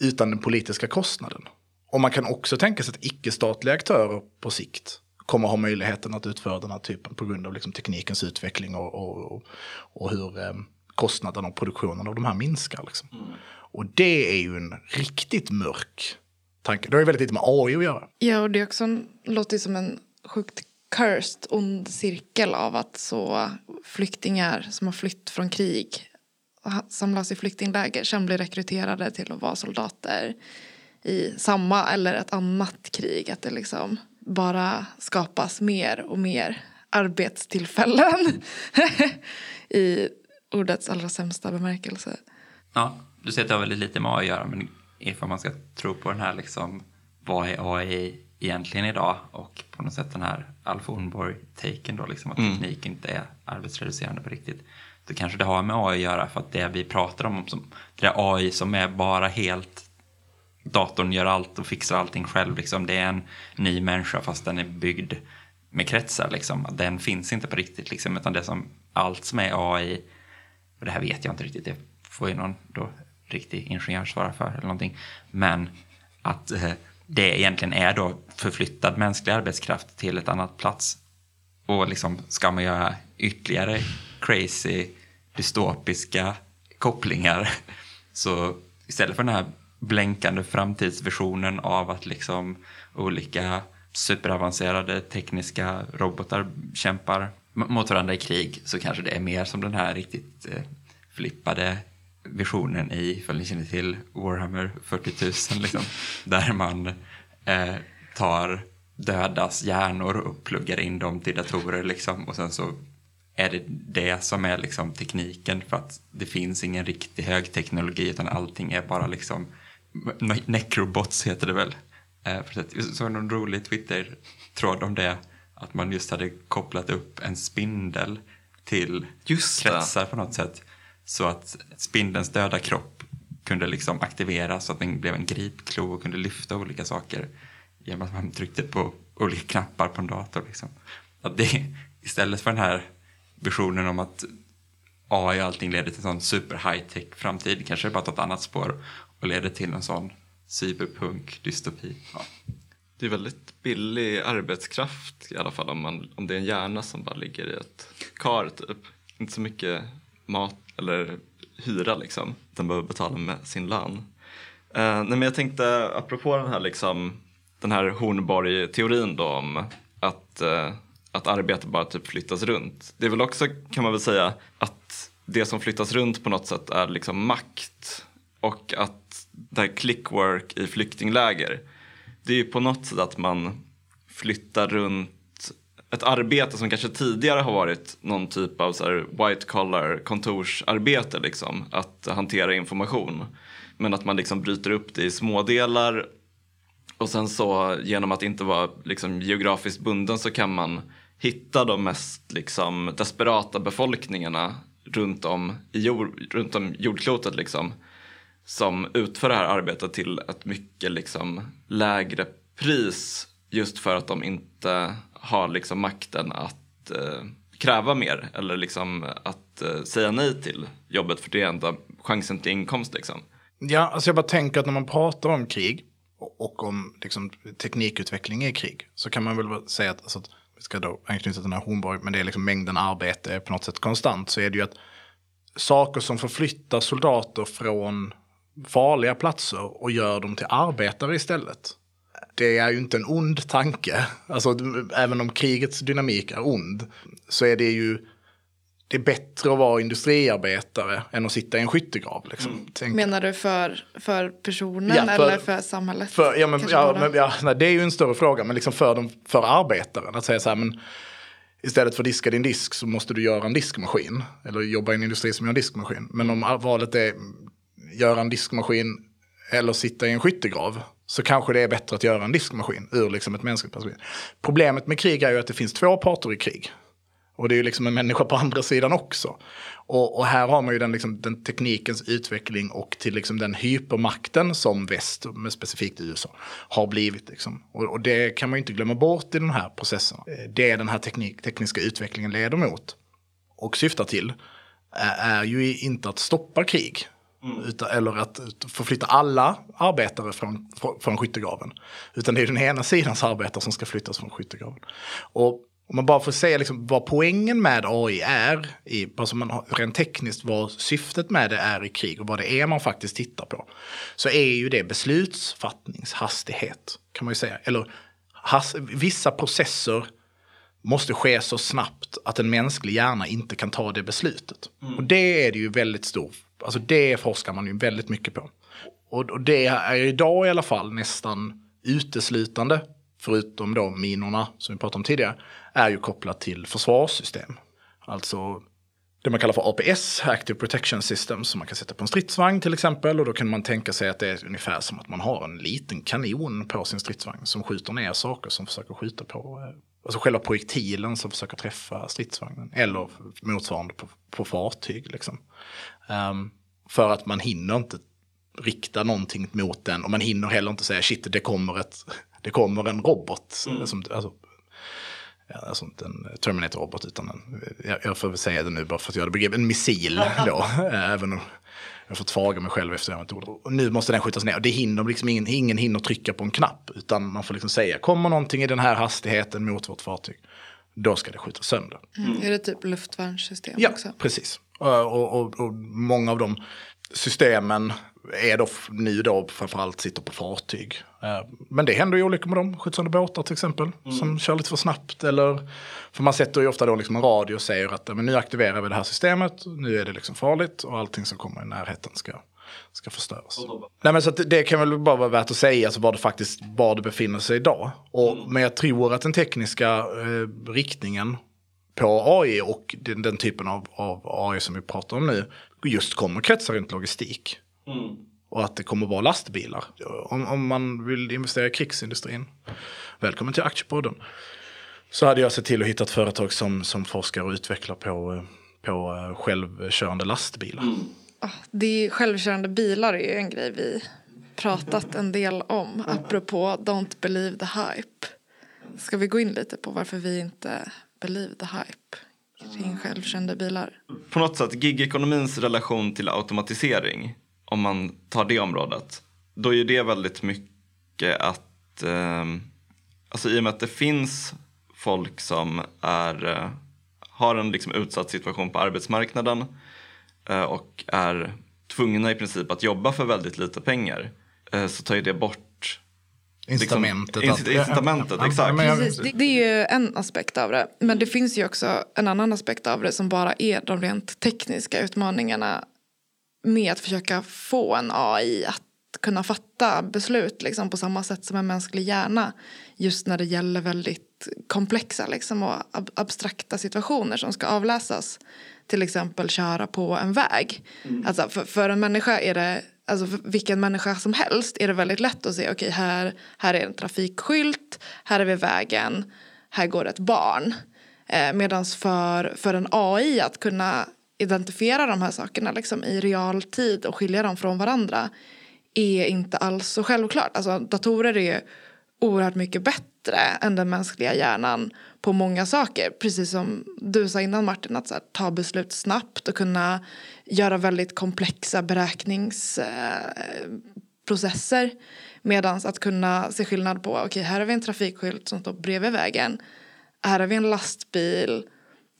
utan den politiska kostnaden. Och man kan också tänka sig att icke-statliga aktörer på sikt kommer ha möjligheten att utföra den här typen på grund av liksom teknikens utveckling och, och, och hur eh, kostnaden och produktionen av de här minskar. Liksom. Mm. Och det är ju en riktigt mörk tanke. Det har ju väldigt lite med AI att göra. Ja, och det är också en, låter som en sjukt cursed, ond cirkel av att så flyktingar som har flytt från krig samlas i flyktingläger sen blir rekryterade till att vara soldater i samma eller ett annat krig. Att det liksom bara skapas mer och mer arbetstillfällen i ordets allra sämsta bemärkelse. Ja, du säger att det har väldigt lite med AI att göra men ifall man ska tro på den här liksom vad är AI egentligen idag och på något sätt den här Alf Ornborg-taken då, liksom att mm. teknik inte är arbetsreducerande på riktigt. Då kanske det har med AI att göra för att det vi pratar om, som, det är AI som är bara helt datorn gör allt och fixar allting själv. Liksom. Det är en ny människa fast den är byggd med kretsar. Liksom. Den finns inte på riktigt. Liksom, utan det som, allt som är AI, och det här vet jag inte riktigt, det får ju någon då, riktig ingenjör svara för eller någonting. Men att eh, det egentligen är då förflyttad mänsklig arbetskraft till ett annat plats. Och liksom ska man göra ytterligare crazy dystopiska kopplingar så istället för den här blänkande framtidsvisionen av att liksom olika superavancerade tekniska robotar kämpar mot varandra i krig så kanske det är mer som den här riktigt eh, flippade versionen i, ifall ni känner till Warhammer 40 000, liksom, där man eh, tar dödas hjärnor och pluggar in dem till datorer liksom, och sen så är det det som är liksom tekniken för att det finns ingen riktig högteknologi utan allting är bara liksom necrobots heter det väl. Eh, så någon rolig Twitter-tråd om det att man just hade kopplat upp en spindel till Just det. kretsar på något sätt. Så att spindelns döda kropp kunde liksom aktiveras så att den blev en gripklo och kunde lyfta olika saker genom att man tryckte på olika knappar på en dator. Liksom. Att det, istället för den här visionen om att AI och allting leder till en sån super high-tech framtid kanske det bara tar ett annat spår och leder till en sån cyberpunk-dystopi. Ja. Det är väldigt billig arbetskraft i alla fall om, man, om det är en hjärna som bara ligger i ett kar typ. Inte så mycket mat eller hyra liksom. Den behöver betala med sin lön. Uh, nej men jag tänkte apropå den här liksom den här Hornborg-teorin då om att, uh, att arbete bara typ flyttas runt. Det är väl också kan man väl säga att det som flyttas runt på något sätt är liksom makt och att det här clickwork i flyktingläger det är ju på något sätt att man flyttar runt ett arbete som kanske tidigare har varit någon typ av så white collar kontorsarbete, liksom, att hantera information. Men att man liksom bryter upp det i smådelar och sen så genom att inte vara liksom, geografiskt bunden så kan man hitta de mest liksom, desperata befolkningarna runt om, i jord, runt om jordklotet. Liksom som utför det här arbetet till ett mycket liksom lägre pris just för att de inte har liksom makten att eh, kräva mer eller liksom att eh, säga nej till jobbet för det är enda chansen till inkomst. Liksom. Ja, alltså jag bara tänker att när man pratar om krig och om liksom, teknikutveckling i krig så kan man väl säga att, alltså, att vi ska då anknyta till den här Hornborg, men det är liksom mängden arbete på något sätt konstant så är det ju att saker som förflyttar soldater från farliga platser och gör dem till arbetare istället. Det är ju inte en ond tanke. Alltså, även om krigets dynamik är ond så är det ju det är bättre att vara industriarbetare än att sitta i en skyttegrav. Liksom. Mm. Menar du för, för personen ja, för, eller för samhället? För, ja, men, ja, men, ja, nej, det är ju en större fråga, men liksom för, de, för arbetaren. Att säga så här, men istället för att diska din disk så måste du göra en diskmaskin. Eller jobba i en industri som gör en diskmaskin. Men om valet är göra en diskmaskin eller sitta i en skyttegrav så kanske det är bättre att göra en diskmaskin ur liksom ett mänskligt perspektiv. Problemet med krig är ju att det finns två parter i krig. Och det är ju liksom en människa på andra sidan också. Och, och här har man ju den, liksom, den teknikens utveckling och till liksom den hypermakten som väst, med specifikt USA, har blivit. Liksom. Och, och, det kan man ju inte glömma bort i den här processen. Det den här teknik, tekniska utvecklingen leder mot och syftar till är, är ju inte att stoppa krig. Mm. Utan, eller att förflytta alla arbetare från, från skyttegraven. Utan det är den ena sidans arbetare som ska flyttas från skyttegraven. Och om man bara får säga liksom vad poängen med AI är, i, alltså man, rent tekniskt vad syftet med det är i krig och vad det är man faktiskt tittar på. Så är ju det beslutsfattningshastighet, kan man ju säga. Eller has, vissa processer måste ske så snabbt att en mänsklig hjärna inte kan ta det beslutet. Mm. Och det är det ju väldigt stor Alltså det forskar man ju väldigt mycket på. Och, och det är idag i alla fall nästan uteslutande, förutom då minorna som vi pratade om tidigare, är ju kopplat till försvarssystem. Alltså det man kallar för APS, Active Protection Systems, som man kan sätta på en stridsvagn till exempel. Och då kan man tänka sig att det är ungefär som att man har en liten kanon på sin stridsvagn som skjuter ner saker som försöker skjuta på, eh, alltså själva projektilen som försöker träffa stridsvagnen. Eller motsvarande på, på fartyg liksom. Um, för att man hinner inte rikta någonting mot den och man hinner heller inte säga shit det kommer, ett, det kommer en robot. Mm. Som, alltså, alltså inte en Terminator-robot utan en, jag, jag får väl säga det nu bara för att jag hade begripit, en missil då. även om jag har fått faga mig själv efter att jag Och nu måste den skjutas ner. Och det hinner liksom ingen, ingen hinner trycka på en knapp. Utan man får liksom säga, kommer någonting i den här hastigheten mot vårt fartyg, då ska det skjutas sönder. Mm. Är det typ luftvärnssystem ja, också? precis. Och, och, och, många av de systemen är då nu då framförallt sitter på fartyg. Eh, men det händer ju olyckor med dem, skjutsande båtar till exempel, mm. som kör lite för snabbt. Eller, för man sätter ju ofta då liksom en radio och säger att men nu aktiverar vi det här systemet, nu är det liksom farligt och allting som kommer i närheten ska, ska förstöras. Nej, men så det kan väl bara vara värt att säga alltså var det faktiskt var det befinner sig idag. Och, mm. Men jag tror att den tekniska eh, riktningen på AI och den, den typen av, av, AI som vi pratar om nu just kommer kretsa runt logistik. Mm. Och att det kommer vara lastbilar. Om, om man vill investera i krigsindustrin, välkommen till Aktiepodden. Så hade jag sett till att hitta ett företag som, som forskar och utvecklar på, på eh, självkörande lastbilar. Mm. Det är, självkörande bilar är ju en grej vi pratat en del om. Apropå Don't believe the hype. Ska vi gå in lite på varför vi inte believe the hype kring självkörande bilar? På något sätt, gigekonomins relation till automatisering om man tar det området, då är det väldigt mycket att, eh, alltså i och med att det finns folk som är, eh, har en liksom utsatt situation på arbetsmarknaden eh, och är tvungna i princip att jobba för väldigt lite pengar eh, så tar ju det bort liksom, Incitamentet. Liksom, incitamentet, ja, exakt. Precis, det, det, är ju en aspekt av det. Men det finns ju också en annan aspekt av det som bara är de rent tekniska utmaningarna med att försöka få en AI att kunna fatta beslut liksom, på samma sätt som en mänsklig hjärna just när det gäller väldigt komplexa liksom, och ab abstrakta situationer som ska avläsas. Till exempel köra på en väg. Mm. Alltså, för, för, en människa är det, alltså vilken människa som helst är det väldigt lätt att se okej okay, här, här är en trafikskylt, här är vi vägen, här går ett barn. Eh, Medan för, för en AI att kunna identifiera de här sakerna liksom, i realtid och skilja dem från varandra är inte alls så självklart. Alltså, datorer är oerhört mycket bättre än den mänskliga hjärnan på många saker. Precis som du sa innan Martin, att här, ta beslut snabbt och kunna göra väldigt komplexa beräkningsprocesser. Eh, Medan att kunna se skillnad på, okej okay, här har vi en trafikskylt som står bredvid vägen. Här har vi en lastbil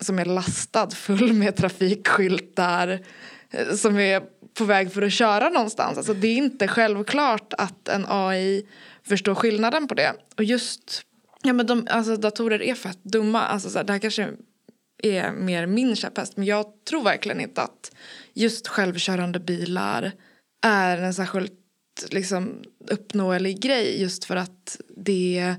som är lastad full med trafikskyltar eh, som är på väg för att köra någonstans. Alltså det är inte självklart att en AI förstår skillnaden på det. Och just, ja men de, alltså datorer är fett dumma. Alltså så här, det här kanske är mer min käpphäst men jag tror verkligen inte att just självkörande bilar är en särskilt liksom, uppnåelig grej just för att det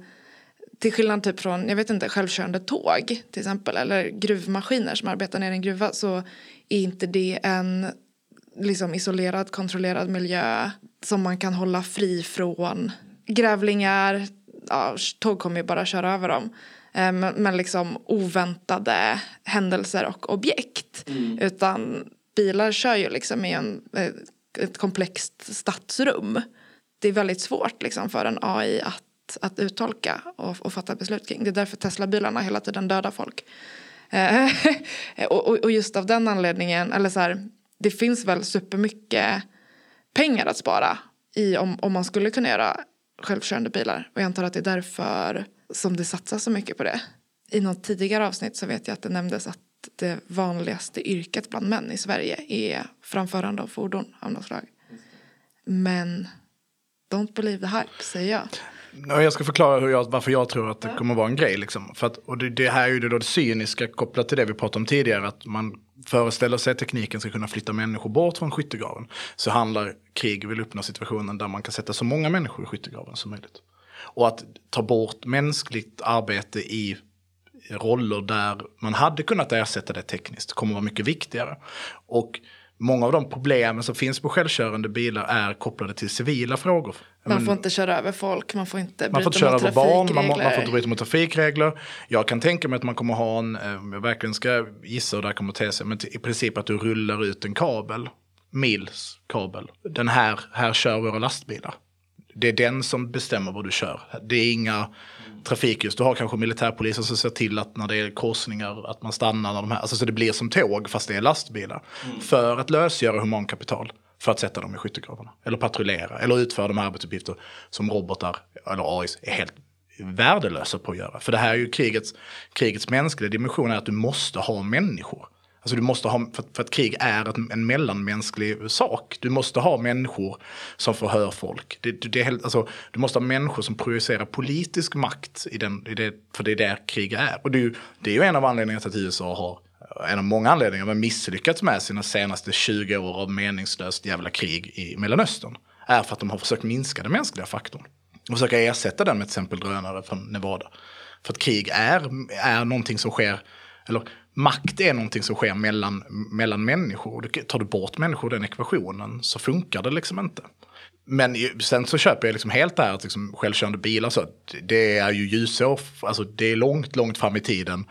till skillnad typ från, jag vet inte, självkörande tåg till exempel eller gruvmaskiner som arbetar ner i en gruva så är inte det en liksom isolerad, kontrollerad miljö som man kan hålla fri från grävlingar, ja, tåg kommer ju bara köra över dem. Eh, men, men liksom oväntade händelser och objekt. Mm. Utan bilar kör ju liksom i en, eh, ett komplext stadsrum. Det är väldigt svårt liksom för en AI att att uttolka och, och fatta beslut kring. Det är därför Teslabilarna hela tiden dödar folk. Eh, och, och, och, just av den anledningen, eller så här, det finns väl supermycket pengar att spara i om, om man skulle kunna göra självkörande bilar. Och jag antar att det är därför som det satsas så mycket på det. I något tidigare avsnitt så vet jag att det nämndes att det vanligaste yrket bland män i Sverige är framförande av fordon av något slag. Men don't believe the hype, säger jag. Jag ska förklara hur jag, varför jag tror att det kommer vara en grej. Liksom. För att, och det, det, här är ju det, då det cyniska kopplat till det vi pratade om tidigare. Att man föreställer sig att tekniken ska kunna flytta människor bort från skyttegraven. Så handlar krig vill uppnå situationen där man kan sätta så många människor i skyttegraven som möjligt. Och att ta bort mänskligt arbete i roller där man hade kunnat ersätta det tekniskt kommer vara mycket viktigare. Och många av de problemen som finns på självkörande bilar är kopplade till civila frågor. Man får inte köra över folk, man får inte bryta man får inte köra över barn, man, man, får inte bryta mot trafikregler. Jag kan tänka mig att man kommer ha en, eh, jag verkligen ska gissa hur det här kommer att te sig, men i princip att du rullar ut en kabel, mils kabel. Den här, här kör våra lastbilar. Det är den som bestämmer vad du kör. Det är inga trafikljus. Du har kanske militärpoliser som ser till att när det är korsningar att man stannar. När de här, alltså så det blir som tåg fast det är lastbilar. Mm. För att lösgöra humankapital. För att sätta dem i skyttegravarna. Eller patrullera. Eller utföra de arbetsuppgifter som robotar eller AI är helt värdelösa på att göra. För det här är ju krigets, krigets mänskliga dimension är att du måste ha människor. Alltså du måste ha, för, för att krig är ett, en mellanmänsklig sak. Du måste ha människor som förhör folk. Det, det alltså, du måste ha människor som projicerar politisk makt, i den, i det, för det är där krig är. Och det är, det är ju en av anledningarna till att USA har en av många anledningar, men misslyckats med sina senaste 20 år av meningslöst jävla krig i Mellanöstern. Är för att de har försökt minska den mänskliga faktorn. Och försöka ersätta den med till exempel drönare från Nevada. För att krig är, är någonting som sker, eller makt är någonting som sker mellan, mellan människor. Tar du bort människor ur den ekvationen så funkar det liksom inte. Men sen så köper jag liksom helt det här att liksom självkörande bilar så det är ju ljusår, alltså det är långt, långt fram i tiden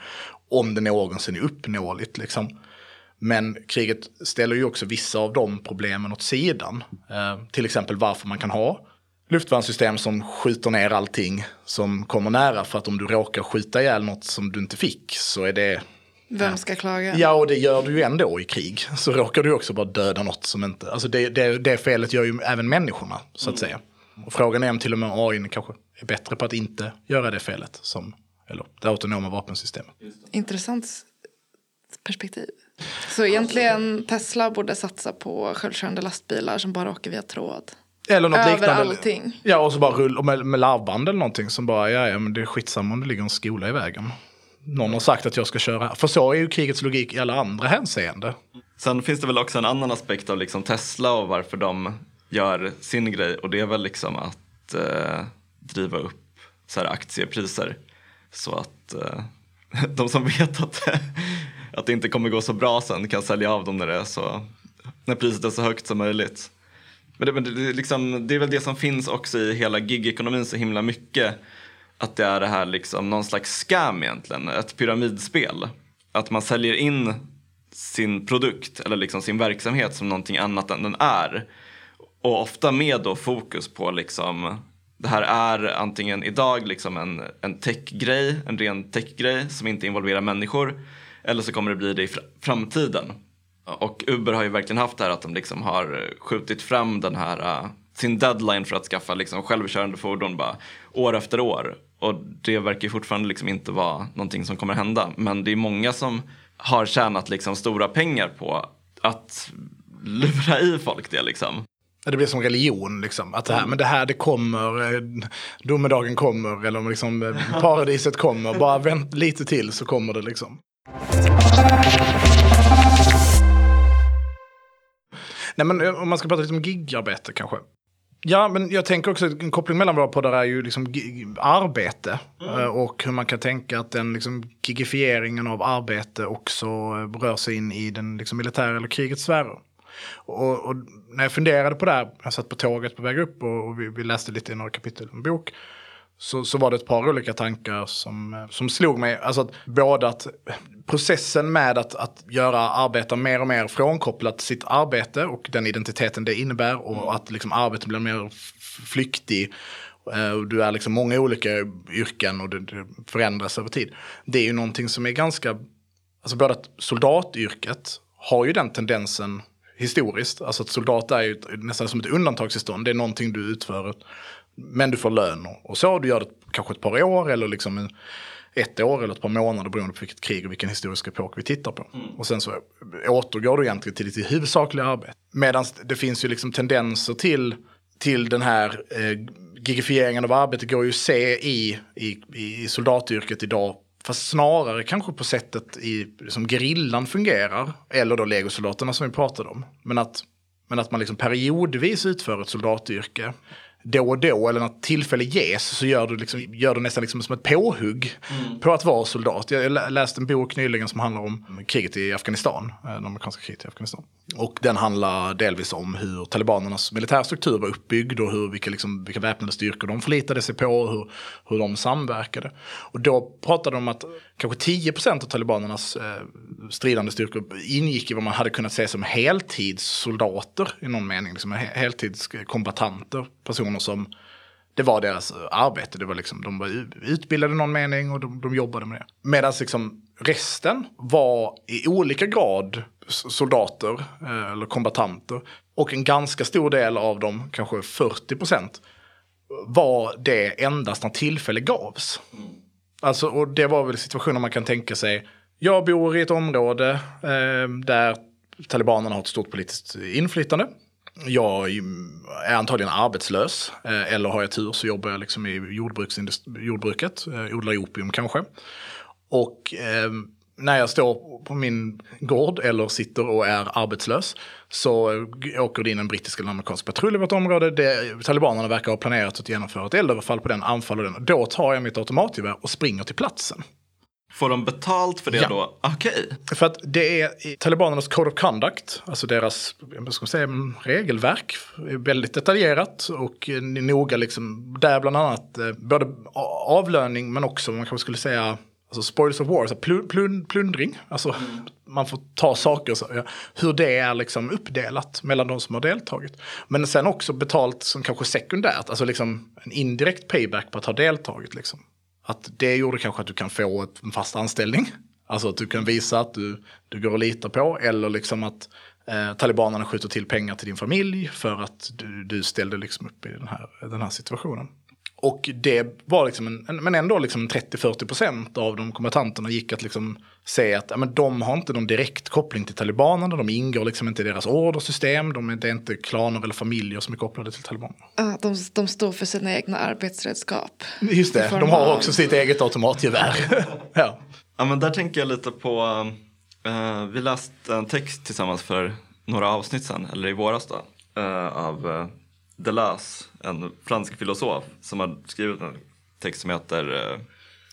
om det någonsin är uppnåeligt liksom. Men kriget ställer ju också vissa av de problemen åt sidan. Eh, till exempel varför man kan ha luftvärnssystem som skjuter ner allting som kommer nära. För att om du råkar skjuta ihjäl något som du inte fick så är det... Vem ska klaga? Ja, och det gör du ju ändå i krig. Så råkar du också bara döda något som inte... Alltså det, det, det felet gör ju även människorna, så att säga. Och frågan är om till och med AI kanske är bättre på att inte göra det felet som eller det autonoma vapensystemet. Intressant perspektiv. Så egentligen Tesla borde satsa på självkörande lastbilar som bara åker via tråd. Eller något Över liknande. allting. Ja, och så bara rull med, med larvband eller någonting som bara, ja, ja, men det är skitsamma om det ligger en skola i vägen. Någon har sagt att jag ska köra. För så är ju krigets logik i alla andra hänseende. Sen finns det väl också en annan aspekt av liksom Tesla och varför de gör sin grej och det är väl liksom att eh, driva upp så här aktiepriser. Så att eh, de som vet att, att det inte kommer gå så bra sen kan sälja av dem när, det är så, när priset är så högt som möjligt. Men det, men det, liksom, det är väl det som finns också i hela gigekonomin så himla mycket. Att det är det här liksom någon slags scam egentligen, ett pyramidspel. Att man säljer in sin produkt eller liksom sin verksamhet som någonting annat än den är. Och ofta med då fokus på liksom det här är antingen idag liksom en, en techgrej, en ren techgrej som inte involverar människor. Eller så kommer det bli det i framtiden. Och Uber har ju verkligen haft det här att de liksom har skjutit fram den här, uh, sin deadline för att skaffa liksom självkörande fordon bara år efter år. Och det verkar ju fortfarande liksom inte vara någonting som kommer hända. Men det är många som har tjänat liksom stora pengar på att lura i folk det liksom. Det blir som religion, liksom. Att det här, men det här det kommer, eh, domedagen kommer, eller liksom eh, paradiset kommer. Bara vänt lite till så kommer det liksom. Nej men eh, om man ska prata lite om gigarbete kanske. Ja, men jag tänker också att en koppling mellan våra poddar är ju liksom arbete. Mm. Och hur man kan tänka att den liksom gigifieringen av arbete också rör sig in i den liksom militära eller krigets sfärer. Och, och, när jag funderade på det här, jag satt på tåget på väg upp och, och vi, vi, läste lite i några kapitel i en bok. Så, så var det ett par olika tankar som, som slog mig. Alltså att både att processen med att, att göra arbeta mer och mer frånkopplat sitt arbete och den identiteten det innebär och mm. att liksom arbetet blir mer flyktig. Eh, du är liksom många olika yrken och det, det förändras över tid. Det är ju någonting som är ganska, alltså både att soldatyrket har ju den tendensen historiskt. Alltså att soldat är ju nästan som ett undantagstillstånd. Det är någonting du utför. Men du får lön och så. Du gör det kanske ett par år eller liksom ett år eller ett par månader beroende på vilket krig och vilken historisk epok vi tittar på. Mm. Och sen så återgår du egentligen till ditt huvudsakliga arbete. Medan det finns ju liksom tendenser till, till den här eh, gigifieringen av arbetet går ju att se i, i, i soldatyrket idag Fast snarare kanske på sättet i, som gerillan fungerar. Eller då legosoldaterna som vi pratade om. Men att, men att man liksom periodvis utför ett soldatyrke då och då, eller när tillfälle ges, så gör du, liksom, gör du nästan liksom som ett påhugg mm. på att vara soldat. Jag läste en bok nyligen som handlar om kriget i Afghanistan, eh, det amerikanska kriget i Afghanistan. Och den handlar delvis om hur talibanernas militärstruktur var uppbyggd och hur, vilka, liksom, vilka väpnade styrkor de förlitade sig på och hur, hur de samverkade. Och då pratade de om att kanske 10% av talibanernas eh, stridande styrkor ingick i vad man hade kunnat se som heltidssoldater i någon mening. Liksom heltidskombatanter, personer som det var deras arbete. Det var liksom, de var utbildade i någon mening och de, de jobbade med det. Medan liksom resten var i olika grad soldater eh, eller kombatanter. Och en ganska stor del av dem, kanske 40 procent, var det endast när tillfälle gavs. Alltså, och det var väl situationer man kan tänka sig Jag bor i ett område eh, där talibanerna har ett stort politiskt inflytande. Jag är antagligen arbetslös, eh, eller har jag tur så jobbar jag liksom i jordbruket, eh, odlar opium kanske. Och eh, när jag står på min gård eller sitter och är arbetslös så åker det in en brittisk eller amerikansk patrull i vårt område. Det, talibanerna verkar ha planerat att genomföra ett eldöverfall på den, anfaller den. Då tar jag mitt automatgevär och springer till platsen. Får de betalt för det ja. då? Okej. Okay. För att det är i talibanernas Code of Conduct, alltså deras ska säga, regelverk, väldigt detaljerat och noga liksom, där bland annat eh, både avlöning men också man kanske skulle säga alltså spoils of war, så plund, plund, plundring. Alltså mm. man får ta saker, så, ja, hur det är liksom uppdelat mellan de som har deltagit. Men sen också betalt som kanske sekundärt, alltså liksom en indirekt payback på att ha deltagit. Liksom. Att det gjorde kanske att du kan få en fast anställning. Alltså att du kan visa att du, du går att lita på. Eller liksom att eh, talibanerna skjuter till pengar till din familj för att du, du ställde liksom upp i den här, den här situationen. Och det var liksom en, men ändå liksom 30-40% av de kombatanterna gick att liksom se att men de har inte någon direkt koppling till talibanerna, de ingår liksom inte i deras ordersystem, de är, det är inte klaner eller familjer som är kopplade till talibanerna. Uh, de, de står för sina egna arbetsredskap. Just det, de har också sitt eget automatgevär. ja. ja, men där tänker jag lite på, uh, vi läste en text tillsammans för några avsnitt sedan, eller i våras då, uh, av uh, Deleuze, en fransk filosof som har skrivit en text som heter,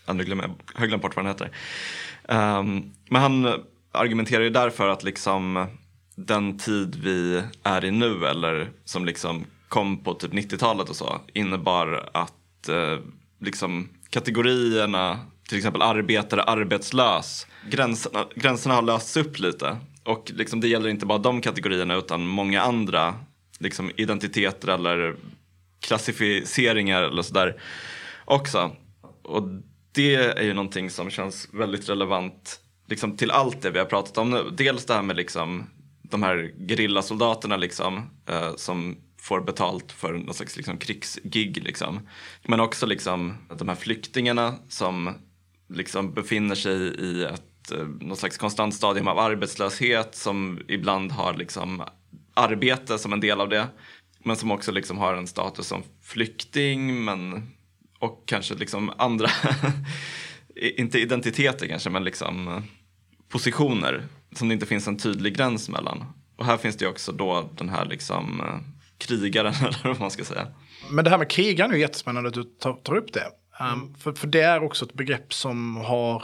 eh, nu glömmer jag, jag har glömt bort vad den heter. Um, men han argumenterar ju därför att liksom den tid vi är i nu eller som liksom kom på typ 90-talet och så innebar att uh, liksom kategorierna till exempel arbetare, arbetslös, gränserna, gränserna har lösts upp lite. Och liksom det gäller inte bara de kategorierna utan många andra liksom, identiteter eller klassificeringar eller sådär också. Och det är ju någonting som känns väldigt relevant liksom, till allt det vi har pratat om nu. Dels det här med liksom, de här gerillasoldaterna liksom, eh, som får betalt för någon slags liksom, krigsgig. Liksom. Men också liksom, de här flyktingarna som liksom, befinner sig i ett eh, någon slags konstant stadium av arbetslöshet som ibland har liksom arbete som en del av det. Men som också liksom har en status som flykting men, och kanske liksom andra, inte identiteter kanske, men liksom positioner som det inte finns en tydlig gräns mellan. Och här finns det också då den här liksom eh, krigaren eller vad man ska säga. Men det här med krigaren är ju jättespännande att du tar, tar upp det. Um, för, för det är också ett begrepp som har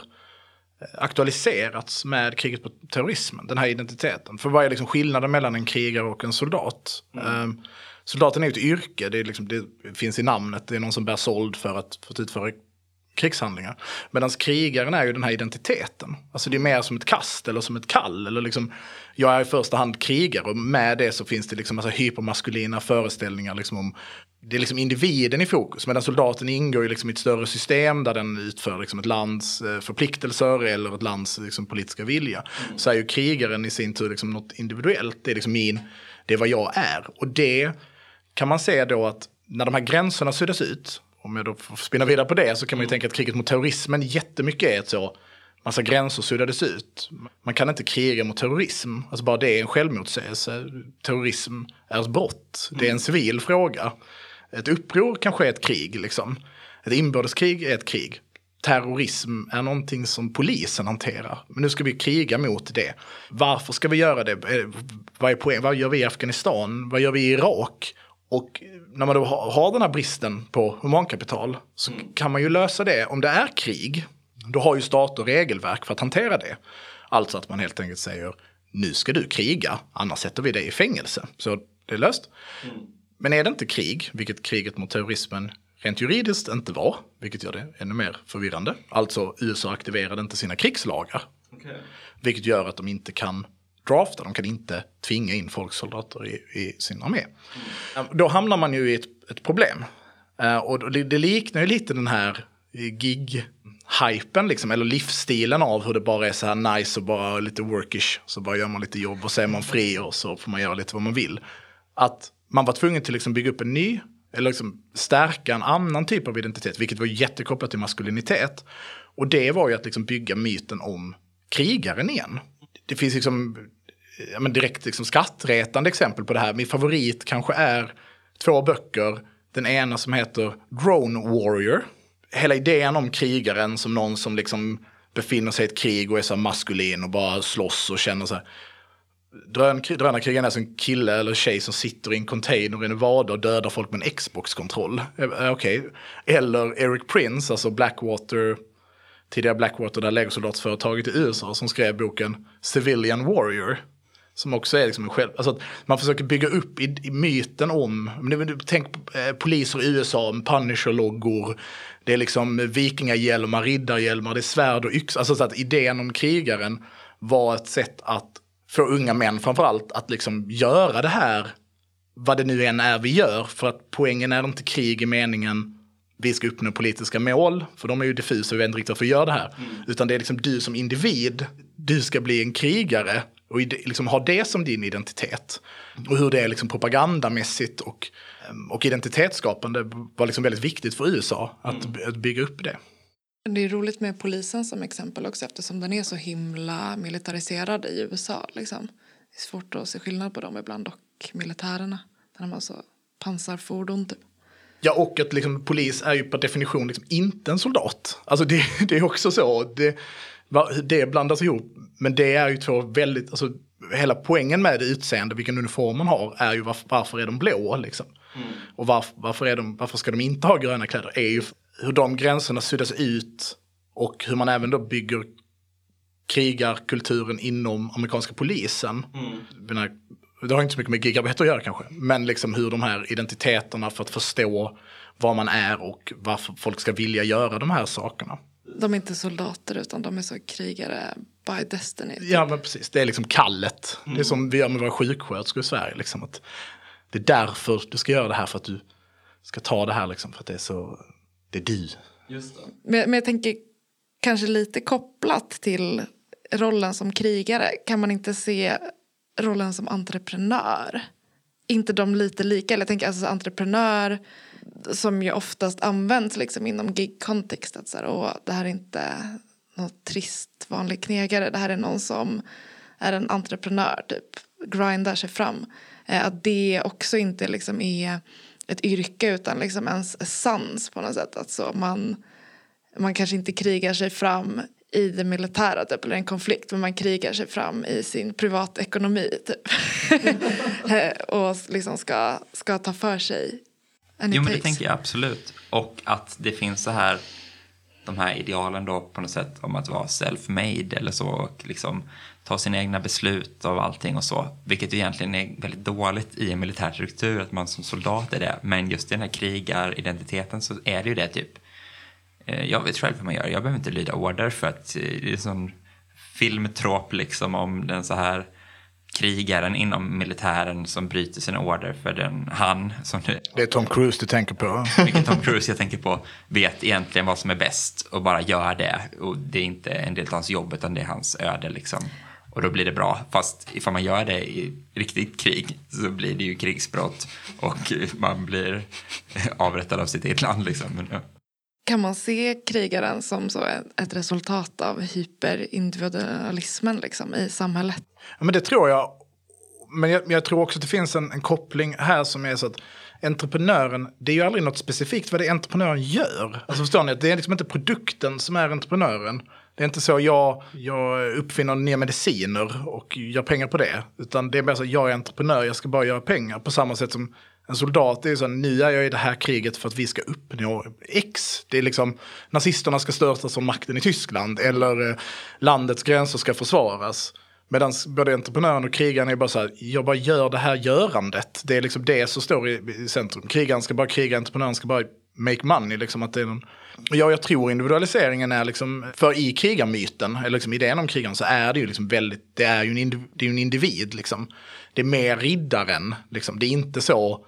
aktualiserats med kriget på terrorismen, den här identiteten. För vad är liksom skillnaden mellan en krigare och en soldat? Mm. Um, soldaten är ju ett yrke, det, liksom, det, finns i namnet, det är någon som bär sold för att, för att utföra krigshandlingar. Medan krigaren är ju den här identiteten. Alltså det är mer som ett kast eller som ett kall. Eller liksom, jag är i första hand krigare och med det så finns det liksom alltså hypermaskulina föreställningar liksom om det är liksom individen i fokus, medan soldaten ingår ju liksom i ett större system där den utför liksom ett lands eh, förpliktelser eller ett lands liksom politiska vilja. Mm. Så är ju krigaren i sin tur liksom något individuellt, det är liksom min, det är vad jag är. Och det kan man se då att när de här gränserna suddas ut, om jag då får spinna vidare på det, så kan man ju mm. tänka att kriget mot terrorismen jättemycket är ett så, massa gränser suddades ut. Man kan inte kriga mot terrorism, alltså bara det är en självmotsägelse. Terrorism är ett brott, det är en mm. civil fråga. Ett uppror kanske är ett krig, liksom. Ett inbördeskrig är ett krig. Terrorism är någonting som polisen hanterar. Men nu ska vi kriga mot det. Varför ska vi göra det? Eh, vad, är poäng? Vad gör vi i Afghanistan? Vad gör vi i Irak? Och när man då har den här bristen på humankapital så mm. kan man ju lösa det. Om det är krig, då har ju stater regelverk för att hantera det. Alltså att man helt enkelt säger nu ska du kriga, annars sätter vi dig i fängelse. Så det är löst. Mm. Men är det inte krig, vilket kriget mot terrorismen rent juridiskt inte var, vilket gör det ännu mer förvirrande. Alltså USA aktiverade inte sina krigslagar. Okay. Vilket gör att de inte kan drafta, de kan inte tvinga in folksoldater i, i sin armé. Mm. Då hamnar man ju i ett, ett problem. Uh, och det, det, liknar ju lite den här gig-hypen, liksom, eller livsstilen av hur det bara är så här nice och bara lite workish. Så bara gör man lite jobb och så är man fri och så får man göra lite vad man vill. Att man var tvungen till liksom bygga upp en ny, eller liksom stärka en annan typ av identitet, vilket var jättekopplat till maskulinitet. Och det var ju att liksom bygga myten om krigaren igen. Det finns liksom ja, men direkt liksom skrattretande exempel på det här. Min favorit kanske är två böcker. Den ena som heter Drone Warrior. Hela idén om krigaren som någon som liksom befinner sig i ett krig och är så maskulin och bara slåss och känner så här. Drön, drönarkrigaren är alltså en kille eller tjej som sitter i en container i Nevada och dödar folk med en Xbox-kontroll. Eh, eh, okay. Eller Eric Prince, alltså Blackwater, tidigare Blackwater, där legosoldatsföretaget i USA, som skrev boken Civilian Warrior. Som också är liksom en själv... Alltså man försöker bygga upp i, i myten om... Tänk eh, poliser i USA, Punisher-loggor. Det är liksom vikingahjälmar, riddarhjälmar, det är svärd och yxa. Alltså så att idén om krigaren var ett sätt att få unga män framförallt att liksom göra det här, vad det nu än är vi gör. För att poängen är inte krig i meningen vi ska uppnå politiska mål, för de är ju diffusa, vi vet inte riktigt varför vi gör det här. Mm. Utan det är liksom du som individ, du ska bli en krigare och liksom ha det som din identitet. Och hur det är liksom propagandamässigt och, och identitetsskapande var liksom väldigt viktigt för USA att, mm. att bygga upp det. Det är roligt med polisen som exempel också eftersom den är så himla militariserad i USA. Liksom. Det är svårt att se skillnad på dem ibland och militärerna. Där de har så pansarfordon typ. Ja, och att liksom, polis är ju per definition liksom inte en soldat. Alltså det, det är också så. Det, det blandas ihop. Men det är ju två väldigt, alltså hela poängen med det utseende, vilken uniform man har, är ju varför, varför är de blå liksom. Mm. Och varför, varför, är de, varför ska de inte ha gröna kläder? är ju hur de gränserna suddas ut och hur man även då bygger krigarkulturen inom amerikanska polisen. Mm. Det har inte så mycket med gigarbete att göra kanske, men liksom hur de här identiteterna för att förstå vad man är och varför folk ska vilja göra de här sakerna. De är inte soldater utan de är så krigare by destiny. Typ. Ja men precis, det är liksom kallet. Mm. Det är som vi gör med våra sjuksköterskor i Sverige. Liksom, att det är därför du ska göra det här för att du ska ta det här liksom, för att det är så, det är du. Just det. Men, men jag tänker kanske lite kopplat till rollen som krigare kan man inte se rollen som entreprenör? inte de lite lika? Eller jag tänker alltså entreprenör som ju oftast används liksom inom gig-kontext. Att så här, åh, det här är inte något trist vanlig knegare. Det här är någon som är en entreprenör, typ grindar sig fram. Eh, att det också inte liksom är ett yrke utan liksom ens essens på något sätt. Alltså man, man kanske inte krigar sig fram i det militära typ, eller en konflikt men man krigar sig fram i sin privatekonomi typ. och liksom ska, ska ta för sig. Jo men det tänker jag absolut. Och att det finns så här de här idealen då på något sätt om att vara self-made eller så och liksom ta sina egna beslut av allting och så. Vilket egentligen är väldigt dåligt i en militär struktur att man som soldat är det. Men just i den här krigaridentiteten så är det ju det typ. Eh, jag vet själv hur man gör. Jag behöver inte lyda order för att eh, det är en sån filmtråp liksom om den så här krigaren inom militären som bryter sina order för den, han som det, det är Tom Cruise du tänker på. Vilken Tom Cruise jag tänker på vet egentligen vad som är bäst och bara gör det. Och det är inte en del av hans jobb utan det är hans öde liksom. Och då blir det bra. Fast ifall man gör det i riktigt krig så blir det ju krigsbrott och man blir avrättad av sitt eget land liksom. Kan man se krigaren som så ett resultat av hyperindividualismen liksom, i samhället? Ja, men det tror jag. Men jag, jag tror också att det finns en, en, koppling här som är så att entreprenören, det är ju aldrig något specifikt vad det är entreprenören gör. Alltså förstår ni? Det är liksom inte produkten som är entreprenören. Det är inte så jag, jag uppfinner nya mediciner och gör pengar på det. Utan det är mer så att jag är entreprenör, jag ska bara göra pengar. På samma sätt som en soldat är ju så nu är jag i det här kriget för att vi ska uppnå X. Det är liksom nazisterna ska störtas som makten i Tyskland eller eh, landets gränser ska försvaras. Medan både entreprenören och krigaren är bara så här, jag bara gör det här görandet. Det är liksom det som står i, i centrum. Krigaren ska bara kriga, entreprenören ska bara make money. Liksom att det är någon... Ja, jag tror individualiseringen är liksom, för i krigarmyten, eller liksom idén om krigaren, så är det ju liksom väldigt, det är ju en, indiv, det är en individ liksom. Det är mer riddaren, liksom. Det är inte så,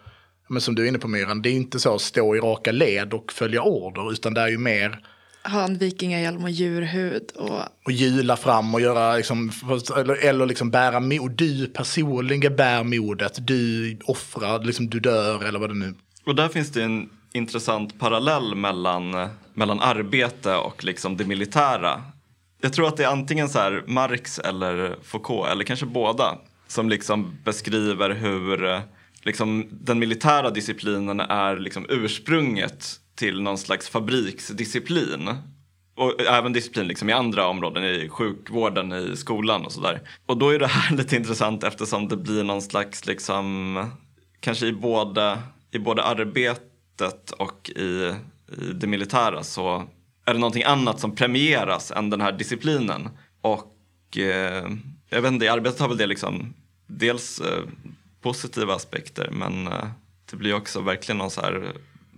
men som du är inne på Myran, det är inte så att stå i raka led och följa order, utan det är ju mer ha en vikingahjälm och djurhud. Och, och hjula fram och göra, liksom, eller, eller liksom bära mod. Du personligen bär modet, du offrar, liksom, du dör eller vad det nu Och där finns det en intressant parallell mellan, mellan arbete och liksom det militära. Jag tror att det är antingen så här Marx eller Foucault, eller kanske båda, som liksom beskriver hur eh, liksom, den militära disciplinen är liksom ursprunget till någon slags fabriksdisciplin. Och även disciplin liksom i andra områden, i sjukvården, i skolan och sådär. Och då är det här lite intressant eftersom det blir någon slags, liksom, kanske i både, i både arbetet och i, i det militära så är det någonting annat som premieras än den här disciplinen. Och eh, jag vet inte, i arbetet har väl det liksom dels eh, positiva aspekter men eh, det blir också verkligen någon så här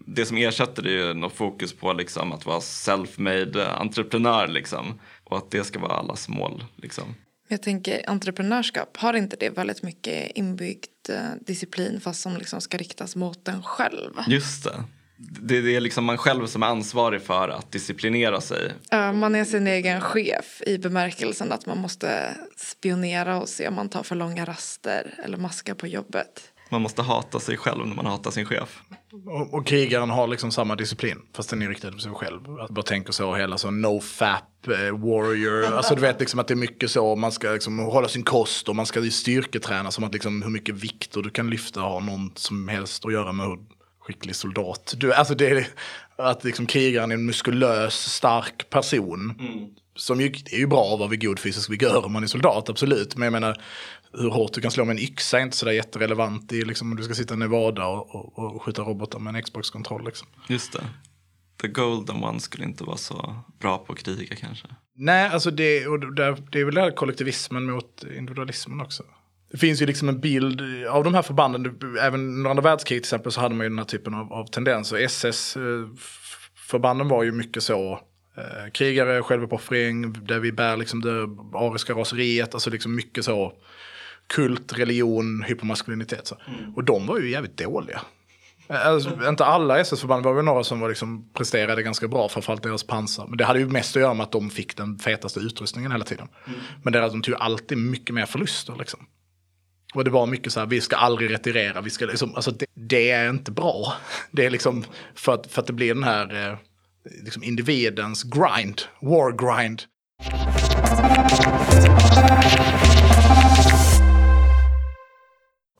det som ersätter det är ju något fokus på liksom att vara self-made entreprenör liksom. Och att det ska vara allas mål liksom. Jag tänker entreprenörskap, har inte det väldigt mycket inbyggd eh, disciplin fast som liksom ska riktas mot en själv? Just det. Det, det är liksom man själv som är ansvarig för att disciplinera sig. Ja, man är sin egen chef i bemärkelsen att man måste spionera och se om man tar för långa raster eller maskar på jobbet. Man måste hata sig själv när man hatar sin chef. Och, och krigaren har liksom samma disciplin, fast den är riktad på sig själv. Att bara tänka så hela så no fap eh, warrior. Alltså du vet liksom att det är mycket så, man ska liksom hålla sin kost och man ska styrketräna som att liksom hur mycket vikter du kan lyfta har någon som helst att göra med hur skicklig soldat. Du, alltså det är att liksom krigaren är en muskulös, stark person. Mm. Som ju, det är ju bra att vara vid god fysisk vigör om man är soldat, absolut. Men jag menar, hur hårt du kan slå med en yxa är inte sådär jätterelevant i liksom, om du ska sitta i Nevada och, och, och skjuta robotar med en Xbox-kontroll. Liksom. Just det. The Golden One skulle inte vara så bra på att kriga kanske. Nej, alltså det, och det, det är väl det här kollektivismen mot individualismen också. Det finns ju liksom en bild av de här förbanden, även under andra världskriget till exempel så hade man ju den här typen av, av tendenser. SS-förbanden var ju mycket så, eh, krigare, självuppoffring, där vi bär liksom det ariska raseriet, alltså liksom mycket så kult, religion, hypermaskulinitet. Så. Mm. Och de var ju jävligt dåliga. Alltså, inte alla SS-förband, var väl några som var liksom, presterade ganska bra, framförallt deras pansar. Men det hade ju mest att göra med att de fick den fetaste utrustningen hela tiden. Mm. Men deras, de tog alltid mycket mer förluster. Liksom. Och det var mycket så här, vi ska aldrig retirera, vi ska liksom, alltså det, det, är inte bra. Det är liksom för att, för att det blir den här eh, liksom individens grind, war grind.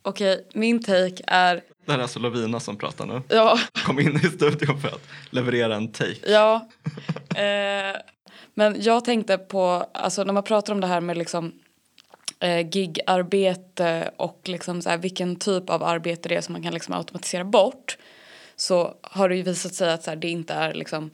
Okej, min take är... Det här är alltså Lovina som pratar nu. Ja. Kom in i studion för att leverera en take. Ja. Eh, men jag tänkte på, alltså när man pratar om det här med liksom eh, gigarbete och liksom så här, vilken typ av arbete det är som man kan liksom automatisera bort så har det ju visat sig att så här, det inte är liksom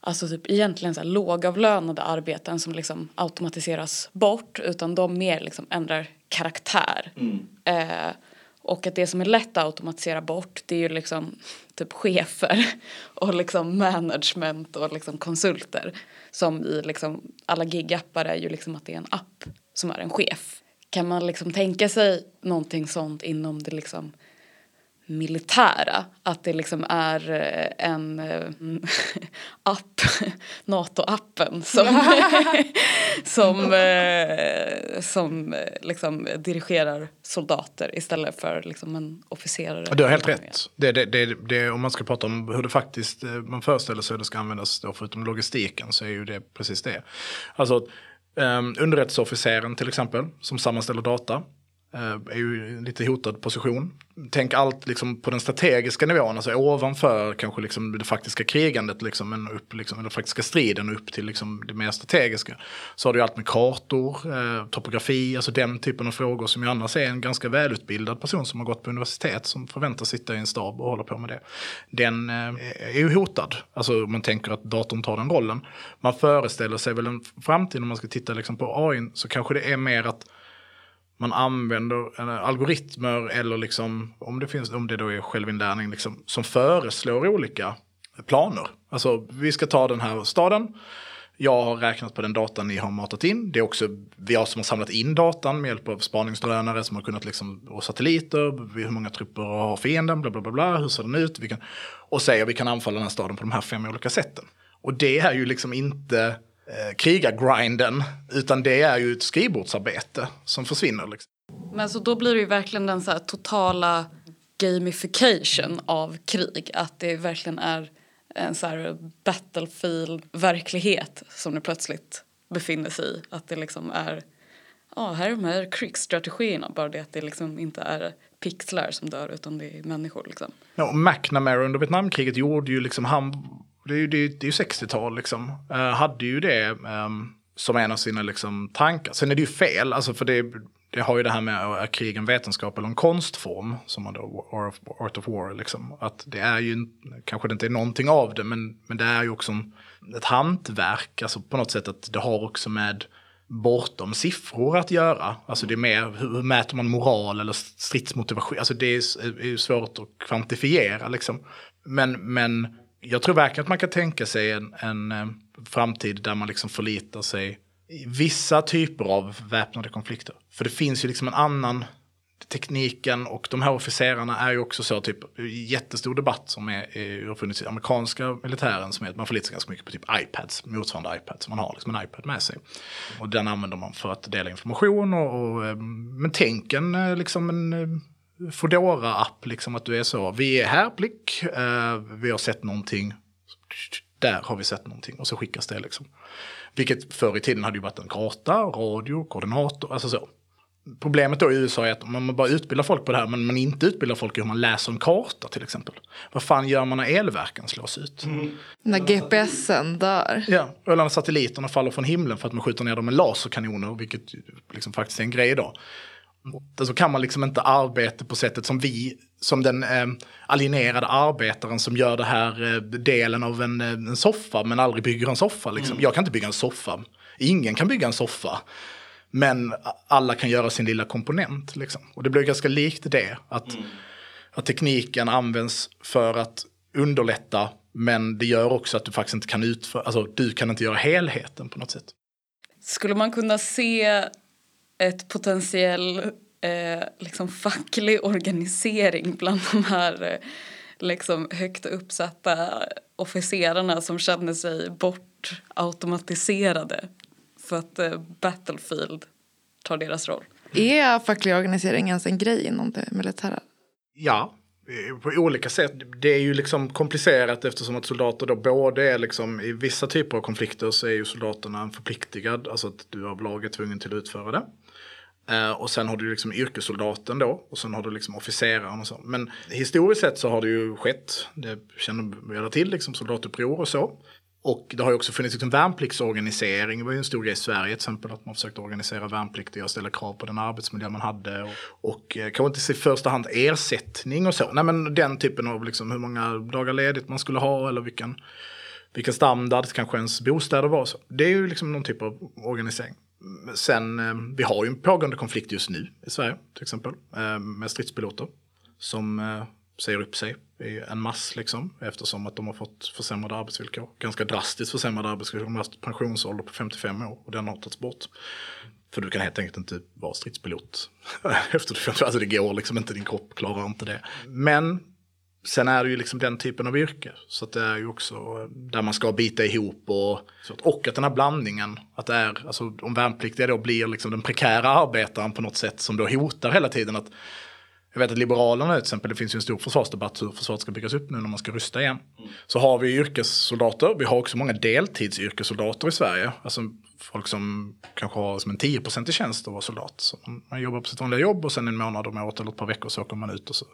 alltså typ egentligen så här, lågavlönade arbeten som liksom automatiseras bort utan de mer liksom ändrar karaktär. Mm. Eh, och att det som är lätt att automatisera bort det är ju liksom typ chefer och liksom management och liksom konsulter. Som i liksom alla gigappar är ju liksom att det är en app som är en chef. Kan man liksom tänka sig någonting sånt inom det liksom militära. Att det liksom är eh, en äh, app, NATO-appen som, som, äh, som liksom dirigerar soldater istället för liksom en officerare. Du har helt rätt. Det, det, det, det, om man ska prata om hur det faktiskt man föreställer sig hur det ska användas då förutom logistiken så är ju det precis det. Alltså um, underrättelseofficeren till exempel som sammanställer data Eh, Eh, är ju en lite hotad position. Tänk allt liksom på den strategiska nivån, alltså ovanför kanske liksom det faktiska krigandet, liksom, men upp, liksom, eller faktiska striden och upp till liksom det mer strategiska. Så har du allt med kartor, eh, topografi, alltså den typen av frågor som ju annars är en ganska välutbildad person som har gått på universitet som förväntas sitta i en stab och hålla på med det. Den eh, är ju hotad, alltså man tänker att datorn tar den rollen. Man föreställer sig väl en framtid om man ska titta liksom på AI så kanske det är mer att man använder eh, algoritmer eller liksom, om det, finns, om det då är självinlärning, liksom, som föreslår olika planer. Alltså vi ska ta den här staden. Jag har räknat på den datan ni har matat in. Det är också vi som har samlat in datan med hjälp av spaningsdrönare som har kunnat liksom, och satelliter. Hur många trupper har fienden, bla bla bla, bla hur ser den ut? Vi kan, och säger vi kan anfalla den här staden på de här fem olika sätten. Och det är ju liksom inte eh, krigargrinden, utan det är ju ett skrivbordsarbete som försvinner. Liksom. Men så då blir det ju verkligen den så totala gamification av krig, att det verkligen är en så här battlefield-verklighet som det plötsligt befinner sig i. Att det liksom är, ja här är de här krigsstrategierna, bara det att det liksom inte är pixlar som dör utan det är människor liksom. Ja, och McNamara under Vietnamkriget gjorde ju liksom, han, det är ju, det är, det är ju 60-tal liksom, uh, hade ju det um, som en av sina liksom, tankar. Sen är det ju fel, alltså för det, det har ju det här med eh, är krig en vetenskap eller en konstform, som man då, Art of War, liksom. Att det är ju, kanske det inte är någonting av det, men, men det är ju också en, ett hantverk, alltså på något sätt att det har också med bortom siffror att göra. Alltså det är mer, hur, hur mäter man moral eller stridsmotivation? Alltså det är, är ju svårt att kvantifiera liksom. Men, men jag tror verkligen att man kan tänka sig en, en eh, framtid där man liksom förlitar sig i vissa typer av väpnade konflikter. För det finns ju liksom en annan tekniken och de här officerarna är ju också så typ jättestor debatt som är, är, har funnits i amerikanska militären som är att man förlitar sig ganska mycket på typ iPads, motsvarande iPads. Man har liksom en iPad med sig. Och den använder man för att dela information och, och eh, men tänk en eh, liksom en eh, fodora app liksom att du är så, vi är här blick, eh, vi har sett någonting, där har vi sett någonting och så skickas det liksom. Vilket förr i tiden hade ju varit en karta, radio, koordinator, alltså så. Problemet då i USA är att man bara utbildar folk på det här men man inte utbildar folk i hur man läser en karta till exempel. Vad fan gör man när elverken slås ut? Mm. När GPSen dör. Ja, eller när satelliterna faller från himlen för att man skjuter ner dem med laserkanoner, vilket liksom faktiskt är en grej idag. Så kan man liksom inte arbeta på sättet som vi, som den eh, alienerade arbetaren som gör det här eh, delen av en, eh, en soffa men aldrig bygger en soffa. Liksom. Mm. Jag kan inte bygga en soffa. Ingen kan bygga en soffa. Men alla kan göra sin lilla komponent. Liksom. Och det blir ganska likt det. Att, mm. att tekniken används för att underlätta men det gör också att du faktiskt inte kan utföra, alltså du kan inte göra helheten på något sätt. Skulle man kunna se ett potentiell eh, liksom facklig organisering bland de här eh, liksom högt uppsatta officerarna som känner sig bortautomatiserade för att eh, Battlefield tar deras roll. Är facklig organisering ens en grej inom det militära? Ja, på olika sätt. Det är ju liksom komplicerat eftersom att soldater då både är liksom i vissa typer av konflikter så är ju soldaterna förpliktigad, alltså att du av lag är tvungen till att utföra det. Eh, och sen har du liksom yrkessoldaten då och sen har du liksom officeraren och så. Men historiskt sett så har det ju skett, det känner vi alla till, liksom soldatuppror och så. Och det har ju också funnits liksom värnpliktsorganisering. Det var ju en stor grej i Sverige till exempel att man försökte organisera värnpliktiga och ställa krav på den arbetsmiljö man hade. Och, och eh, kanske inte i första hand ersättning och så. Nej men den typen av liksom hur många dagar ledigt man skulle ha eller vilken, vilken standard kanske ens bostäder var. Så. Det är ju liksom någon typ av organisering. Sen, eh, vi har ju en pågående konflikt just nu i Sverige till exempel eh, med stridspiloter som eh, säger upp sig i en mass liksom, eftersom att de har fått försämrade arbetsvillkor. Ganska drastiskt försämrade arbetsvillkor. De har haft pensionsålder på 55 år och den har tagits bort. För du kan helt enkelt inte vara stridspilot efter det. Alltså det går liksom inte, din kropp klarar inte det. Men sen är det ju liksom den typen av yrke. Så det är ju också där man ska bita ihop och, och att den här blandningen, att det är, alltså om värnpliktiga då blir liksom den prekära arbetaren på något sätt som då hotar hela tiden att jag vet att Liberalerna till exempel, det finns ju en stor försvarsdebatt hur försvaret ska byggas upp nu när man ska rusta igen. Mm. Så har vi yrkessoldater, vi har också många deltidsyrkessoldater i Sverige. Alltså folk som kanske har som en 10% i tjänst att vara soldat. Så man, man jobbar på sitt vanliga jobb och sen en månad om året eller ett par veckor så åker man ut och så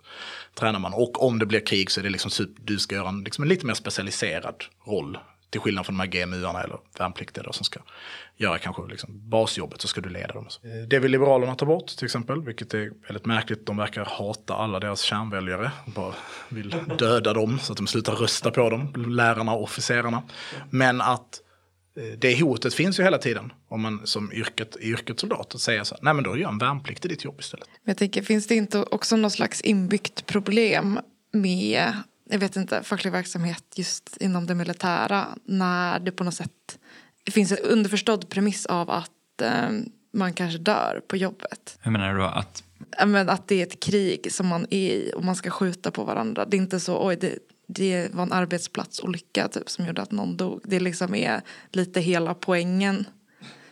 tränar man. Och om det blir krig så är det liksom du ska göra en, liksom en lite mer specialiserad roll till skillnad från de här GMU-arna eller värnpliktiga då, som ska göra kanske liksom basjobbet så ska du leda dem. Eh, det vill Liberalerna ta bort till exempel, vilket är väldigt märkligt. De verkar hata alla deras kärnväljare. Bara vill döda dem så att de slutar rösta på dem, lärarna och officerarna. Men att det hotet finns ju hela tiden om man som yrket, yrket soldat säger så här, nej men då gör en värnplikt i ditt jobb istället. Men jag tänker, finns det inte också något slags inbyggt problem med jag vet inte, facklig verksamhet just inom det militära när det på något sätt finns en underförstådd premiss av att eh, man kanske dör på jobbet. Hur menar du då? Att... Men att det är ett krig som man är i och man ska skjuta på varandra. Det är inte så oj det, det var en arbetsplatsolycka typ, som gjorde att någon dog. Det liksom är lite hela poängen.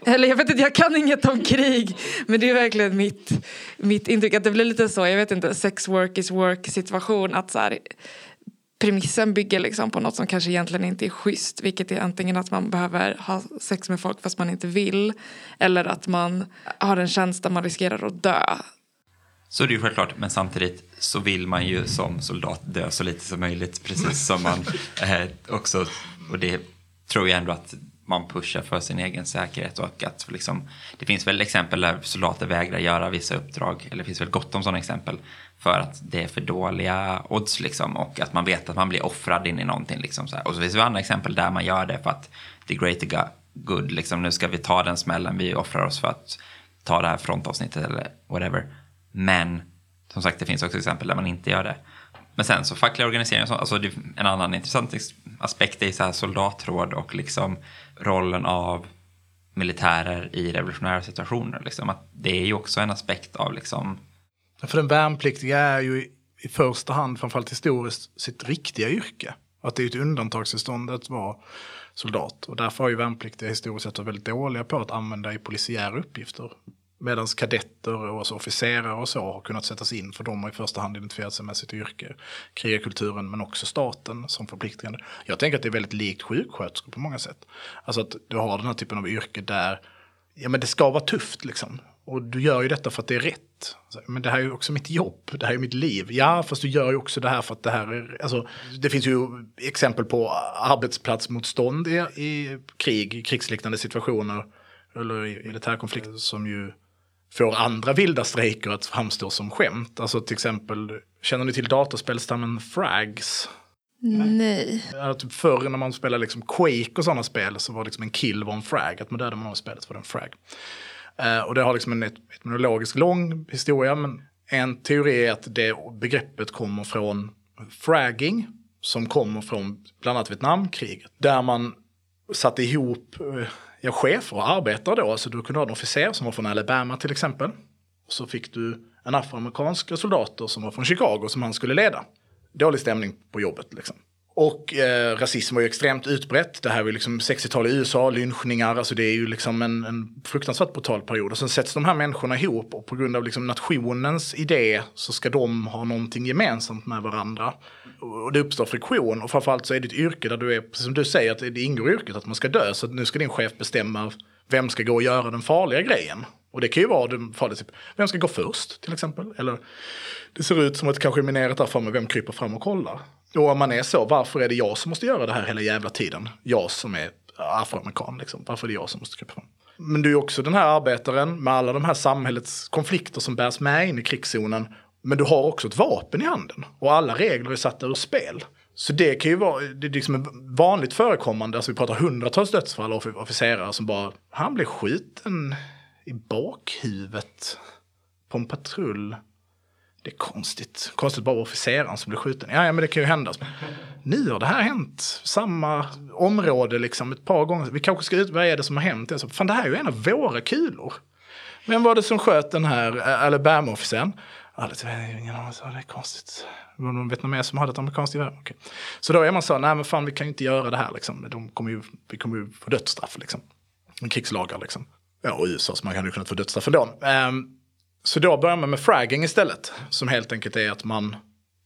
Eller jag vet inte, jag kan inget om krig. Men det är verkligen mitt, mitt intryck att det blir lite så, jag vet inte, sex work is work situation. Att så här, premissen bygger liksom på något som kanske egentligen inte är schysst. Vilket är antingen att man behöver ha sex med folk fast man inte vill. Eller att man har en tjänst där man riskerar att dö. Så det är ju självklart, men samtidigt så vill man ju som soldat dö så lite som möjligt. Precis som man eh, också, och det tror jag ändå att man pushar för sin egen säkerhet och att liksom, det finns väl exempel där soldater vägrar göra vissa uppdrag, eller det finns väl gott om sådana exempel, för att det är för dåliga odds liksom och att man vet att man blir offrad in i någonting liksom så här. Och så finns det andra exempel där man gör det för att the greater good, liksom nu ska vi ta den smällen, vi offrar oss för att ta det här frontavsnittet eller whatever. Men som sagt, det finns också exempel där man inte gör det. Men sen så fackliga organiseringar, alltså en annan intressant aspekt är så här soldatråd och liksom rollen av militärer i revolutionära situationer. Liksom. Att det är ju också en aspekt av liksom... För den värnpliktiga är ju i första hand, framförallt historiskt, sitt riktiga yrke. Att det är ett undantagstillstånd att vara soldat. Och därför har ju värnpliktiga historiskt sett varit väldigt dåliga på att använda i polisiära uppgifter. Medan kadetter och alltså officerare och så har kunnat sättas in för de har i första hand identifierat sig med sitt yrke. Krigarkulturen men också staten som förpliktigande. Jag tänker att det är väldigt likt sjuksköterskor på många sätt. Alltså att du har den här typen av yrke där ja, men det ska vara tufft liksom. Och du gör ju detta för att det är rätt. Men det här är ju också mitt jobb, det här är mitt liv. Ja, fast du gör ju också det här för att det här är... Alltså, det finns ju exempel på arbetsplatsmotstånd i, i krig, krigsliknande situationer. Eller i militärkonflikter som ju får andra vilda strejker att framstå som skämt. Alltså till exempel, känner ni till datorspelstammen Frags? Nej. Ja, typ förr när man spelade liksom Quake och sådana spel så var liksom en kill var en frag. Att man dödade någon i spelet var det en frag. Uh, och det har liksom en etymologisk lång historia. Men en teori är att det begreppet kommer från fragging. Som kommer från bland annat Vietnamkriget. Där man satte ihop uh, ja, chefer och arbetare då. Alltså du kunde ha en officer som var från Alabama till exempel. Och så fick du en afroamerikansk soldater som var från Chicago som han skulle leda. Dålig stämning på jobbet liksom. Och eh, rasism var ju extremt utbrett. Det här var ju liksom 60-tal i USA, lynchningar, alltså det är ju liksom en, en fruktansvärt brutal period. Och sen sätts de här människorna ihop och på grund av liksom nationens idé så ska de ha någonting gemensamt med varandra. Och det uppstår friktion och framförallt så är det ett yrke där du är, precis som du säger, att det ingår i yrket att man ska dö. Så nu ska din chef bestämma vem ska gå och göra den farliga grejen. Och det kan ju vara den farliga, typ, vem ska gå först till exempel? Eller det ser ut som att kanske minerat där framme, vem kryper fram och kollar? Och om man är så, varför är det jag som måste göra det här hela jävla tiden? Jag som är afroamerikan, liksom. varför är det jag som måste krypa fram? Men du är också den här arbetaren med alla de här samhällets konflikter som bärs med in i krigszonen. Men du har också ett vapen i handen och alla regler är satta ur spel. Så det kan ju vara, det är liksom vanligt förekommande, alltså vi pratar hundratals dödsfall av officerare som bara, han blev skjuten i bakhuvudet på en patrull det är konstigt. Konstigt bara officeraren som blir skjuten. Ja, ja, men det kan ju hända. Nu har det här hänt. Samma område liksom ett par gånger. Vi kanske ska ut, vad är det som har hänt? Så, Fan, det här är ju en av våra kulor. Vem var det som sköt den här eh, Alabama-officeren? Ingen aning, det är konstigt. Var någon vietnames som hade ett amerikanskt gevär? Okay. Så då är man så, nej men fan vi kan ju inte göra det här liksom. De kommer ju, vi kommer ju få dödsstraff liksom. Krigslagar liksom. Ja, och USA, så man hade ju kunnat få dödsstraff ändå. Um, så då börjar man med fragging istället. Som helt enkelt är att man,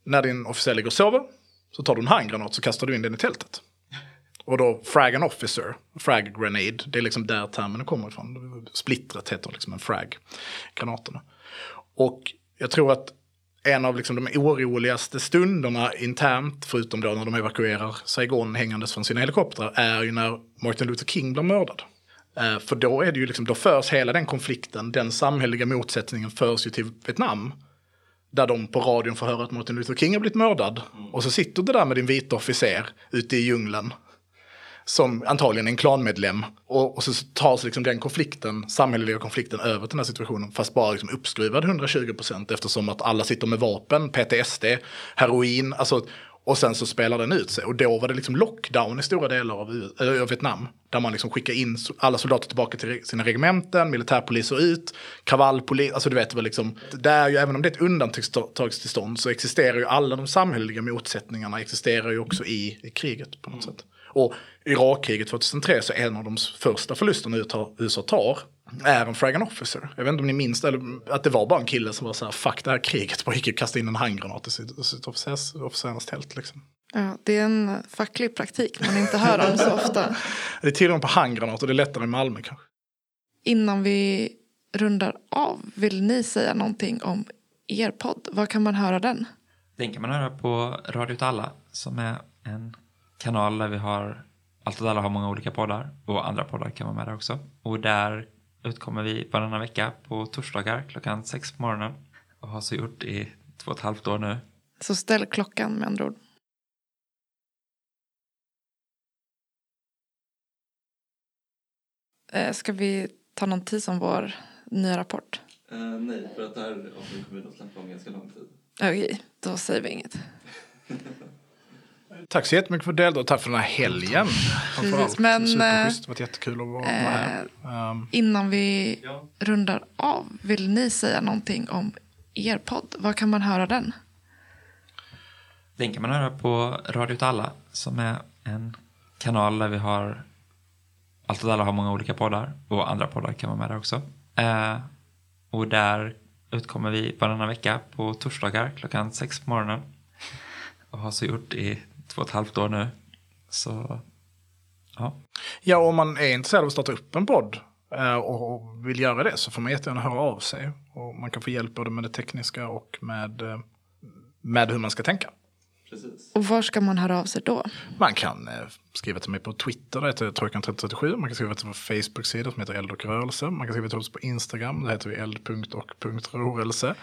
när din officer ligger och sover, så tar du en handgranat så kastar du in den i tältet. Och då frag an officer, frag grenade, det är liksom där termen kommer ifrån. Splittret heter liksom en frag, granaterna. Och jag tror att en av liksom de oroligaste stunderna internt, förutom då när de evakuerar Saigon hängandes från sina helikoptrar, är ju när Martin Luther King blir mördad. Eh, för då är det ju liksom, då förs hela den konflikten, den samhälleliga motsättningen förs ju till Vietnam. Där de på radion får höra att Martin Luther King har blivit mördad. Mm. Och så sitter du där med din vita officer ute i djungeln. Som antagligen är en klanmedlem. Och, och så tas liksom den konflikten, samhälleliga konflikten över till den här situationen. Fast bara liksom uppskruvad 120 procent eftersom att alla sitter med vapen, PTSD, heroin. Alltså, och sen så spelar den ut sig. Och då var det liksom lockdown i stora delar av, av Vietnam. Där man liksom skickade in alla soldater tillbaka till sina regementen, militärpoliser ut, kravallpolis, alltså du vet väl liksom. Det är ju, även om det är ett undantagstillstånd så existerar ju alla de samhälleliga motsättningarna existerar ju också i, i kriget på något mm. sätt. Och Irakkriget 2003 så är en av de första förlusterna USA tar är en Fragan Officer. Jag vet inte om ni minns det, eller att det var bara en kille som var så här, fuck det här kriget, bara gick och kastade in en handgranat i sitt, sitt officers, officerarnas tält liksom. Ja, det är en facklig praktik man inte hör om så ofta. Det är tillgång på handgranater, det är lättare i Malmö kanske. Innan vi rundar av, vill ni säga någonting om er podd? Var kan man höra den? Den kan man höra på Radio åt alla som är en kanal där vi har Allt åt alla har många olika poddar och andra poddar kan vara med där också. Och där utkommer vi varannan vecka på torsdagar klockan sex på morgonen och har så gjort i två och ett halvt år nu. Så ställ klockan med andra ord. Eh, Ska vi ta någon tid om vår nya rapport? nej, för att det här avsnittet kommer att släppa om ganska lång tid. Okej, då säger vi inget. Tack så jättemycket för att du deltog tack för den här helgen. Framförallt. men, Superschysst, det var jättekul att vara vara här. Eh, Um, Innan vi Ja. rundar av, vill ni säga någonting om er podd? Var kan man höra den? Den kan man höra på Radio åt alla som är en kanal där vi har Allt åt alla har många olika poddar och andra poddar kan vara med där också. Eh, och där utkommer vi varannan vecka på torsdagar klockan sex på morgonen. Och har så gjort i två och ett halvt år nu. Så ja, Ja, om man är intresserad av att starta upp en podd eh, och vill göra det så får man jättegärna höra av sig. Och man kan få hjälp både med det tekniska och med, eh, med hur man ska tänka. Precis. Och var ska man höra av sig då? Man kan eh, skriva till mig på Twitter, det heter Trojkan3037. Man kan skriva till vår Facebook-sida som heter Eld och rörelse. Man kan skriva till oss på Instagram, det heter vi eld.och.rörelse.